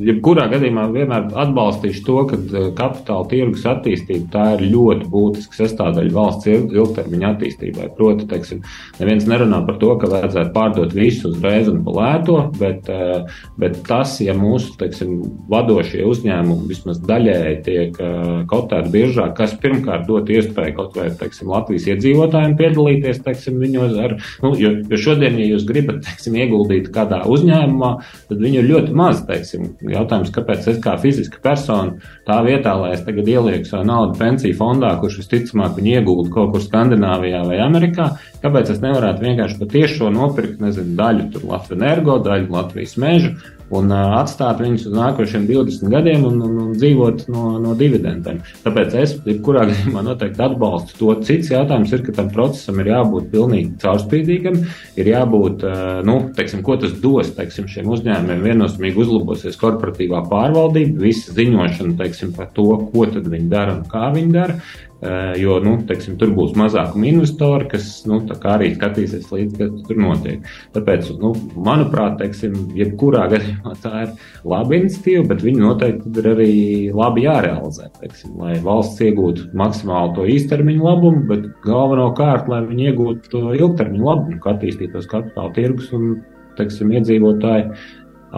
[SPEAKER 2] jebkurā gadījumā vienmēr atbalstīšu to, ka eh, kapitāla tirgus attīstība tā ir ļoti būtiska sastāvdaļa valsts ilgtermiņa attīstībai. Proti, teiksim, neviens nerunā par to, ka vajadzētu pārdot visu uzreiz un palēto, bet, eh, bet tas, ja mūsu teiksim, vadošie uzņēmumi vismaz daļēji tiek eh, kotēti biežāk, kas pirmkārt dot iespēju kaut vai teiksim, Latvijas iedzīvotājiem piedalīties teiksim, viņos, ar, nu, jo, jo šodien, ja jūs gribat teiksim, ieguldīt kādā uzņēmumā, tad viņu ir ļoti maz. Teiksim, teiksim, jautājums, kāpēc es kā fiziska persona tā vietā, lai es tagad ielieku savu naudu pensiju fondā, kurš visticamāk viņu iegūtu kaut kur Skandināvijā vai Amerikā, kāpēc es nevarētu vienkārši patiešo nopirkt, nezinu, daļu Latvijas energo, daļu Latvijas mežu un uh, atstāt viņus uz nākošiem 20 gadiem un, un, un dzīvot no, no dividendēm. Tāpēc es, jebkurā gadījumā, noteikti atbalstu to. Cits jautājums ir, ka tam procesam ir jābūt pilnīgi caurspīdīgam, ir jābūt, uh, nu, teiksim, ko tas dos, teiksim, šiem uzņēmumiem viennozīmīgi uzlabosies korporatīvā pārvaldība, visa ziņošana, teiksim, par to, ko viņi dara un kā viņi dara. Eh, jo nu, teiksim, tur būs mazākuma investori, kas nu, arī skatīsies līdzi, kas tur notiek. Tāpēc, nu, manuprāt, teiksim, jebkurā gadījumā tā ir laba iniciatīva, bet viņi noteikti ir arī labi jārealizē. Teiksim, lai valsts iegūtu maksimāli to īstermiņu labumu, bet galvenokārt, lai viņi iegūtu to ilgtermiņu labumu, kā attīstītos kapitāla tirgus un teiksim, iedzīvotāji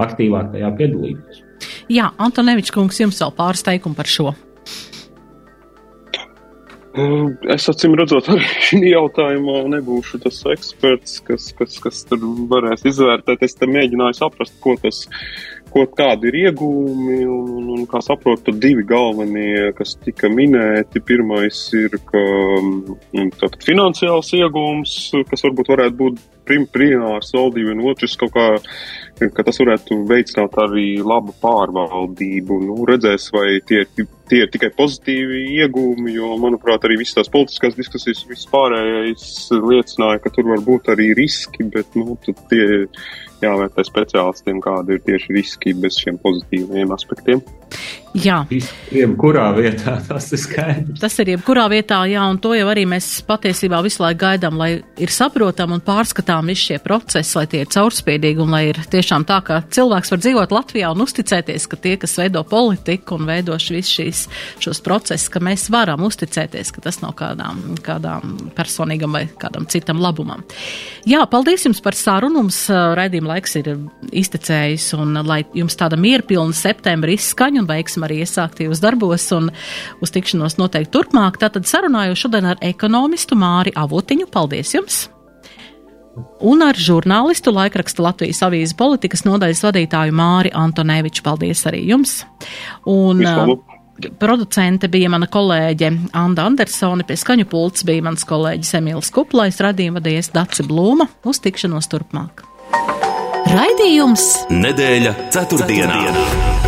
[SPEAKER 2] aktīvāk tajā piedalītos.
[SPEAKER 1] Jā, Antonevičs kungs, jums vēl pāris teikumu par šo.
[SPEAKER 3] Es acīm redzot, arī šī jautājumā nebūšu tas eksperts, kas, kas, kas tur varēs izvērtēt. Es te mēģināju saprast, ko tas, ko, kādi ir iegūmi, un, un, un kā saprotu, divi galvenie, kas tika minēti. Pirmais ir, ka mm, tātad finansiāls iegūms, kas varbūt varētu būt prim, primārs valdība, un otrs kaut kā ka tas varētu veicināt arī labu pārvaldību. Nu, redzēs, vai tie, tie ir tikai pozitīvi iegūmi, jo, manuprāt, arī visas tās politiskās diskusijas vispārējais liecināja, ka tur var būt arī riski, bet nu, tie jāvērtē speciālistiem, kādi ir tieši riski bez šiem pozitīviem aspektiem.
[SPEAKER 1] Jā.
[SPEAKER 2] Jebkurā vietā tas ir skaidrs.
[SPEAKER 1] Tas ir jebkurā vietā, jā, un to jau arī mēs patiesībā visu laiku gaidām, lai ir saprotam un pārskatām visi šie procesi, lai tie ir caurspīdīgi un lai ir tiešām tā, ka cilvēks var dzīvot Latvijā un uzticēties, ka tie, kas veido politiku un veido visus šīs, šos procesus, ka mēs varam uzticēties, ka tas nav kādām, kādām personīgam vai kādam citam labumam. Jā, paldies jums par sarunu. Mums raidījuma laiks ir iztecējis un lai jums tāda mierpilna septembra izskaņa un veiksim arī iesāktajos darbos un uz tikšanos noteikti turpmāk. Tātad sarunāju šodien ar ekonomistu Māri Avotiņu. Paldies jums! Un ar žurnālistu laikraksta Latvijas avīzes politikas nodaļas vadītāju Māri Antoneviču. Paldies arī jums! Un,
[SPEAKER 3] Vislabāk.
[SPEAKER 1] Producente bija mana kolēģe Anna Andersone, pie skaņu pults bija mans kolēģis Emīls Kuplais, radījuma vadies Daci Blūma. Uz tikšanos turpmāk!
[SPEAKER 5] Raidījums Nedēļa ceturtdienā. ceturtdienā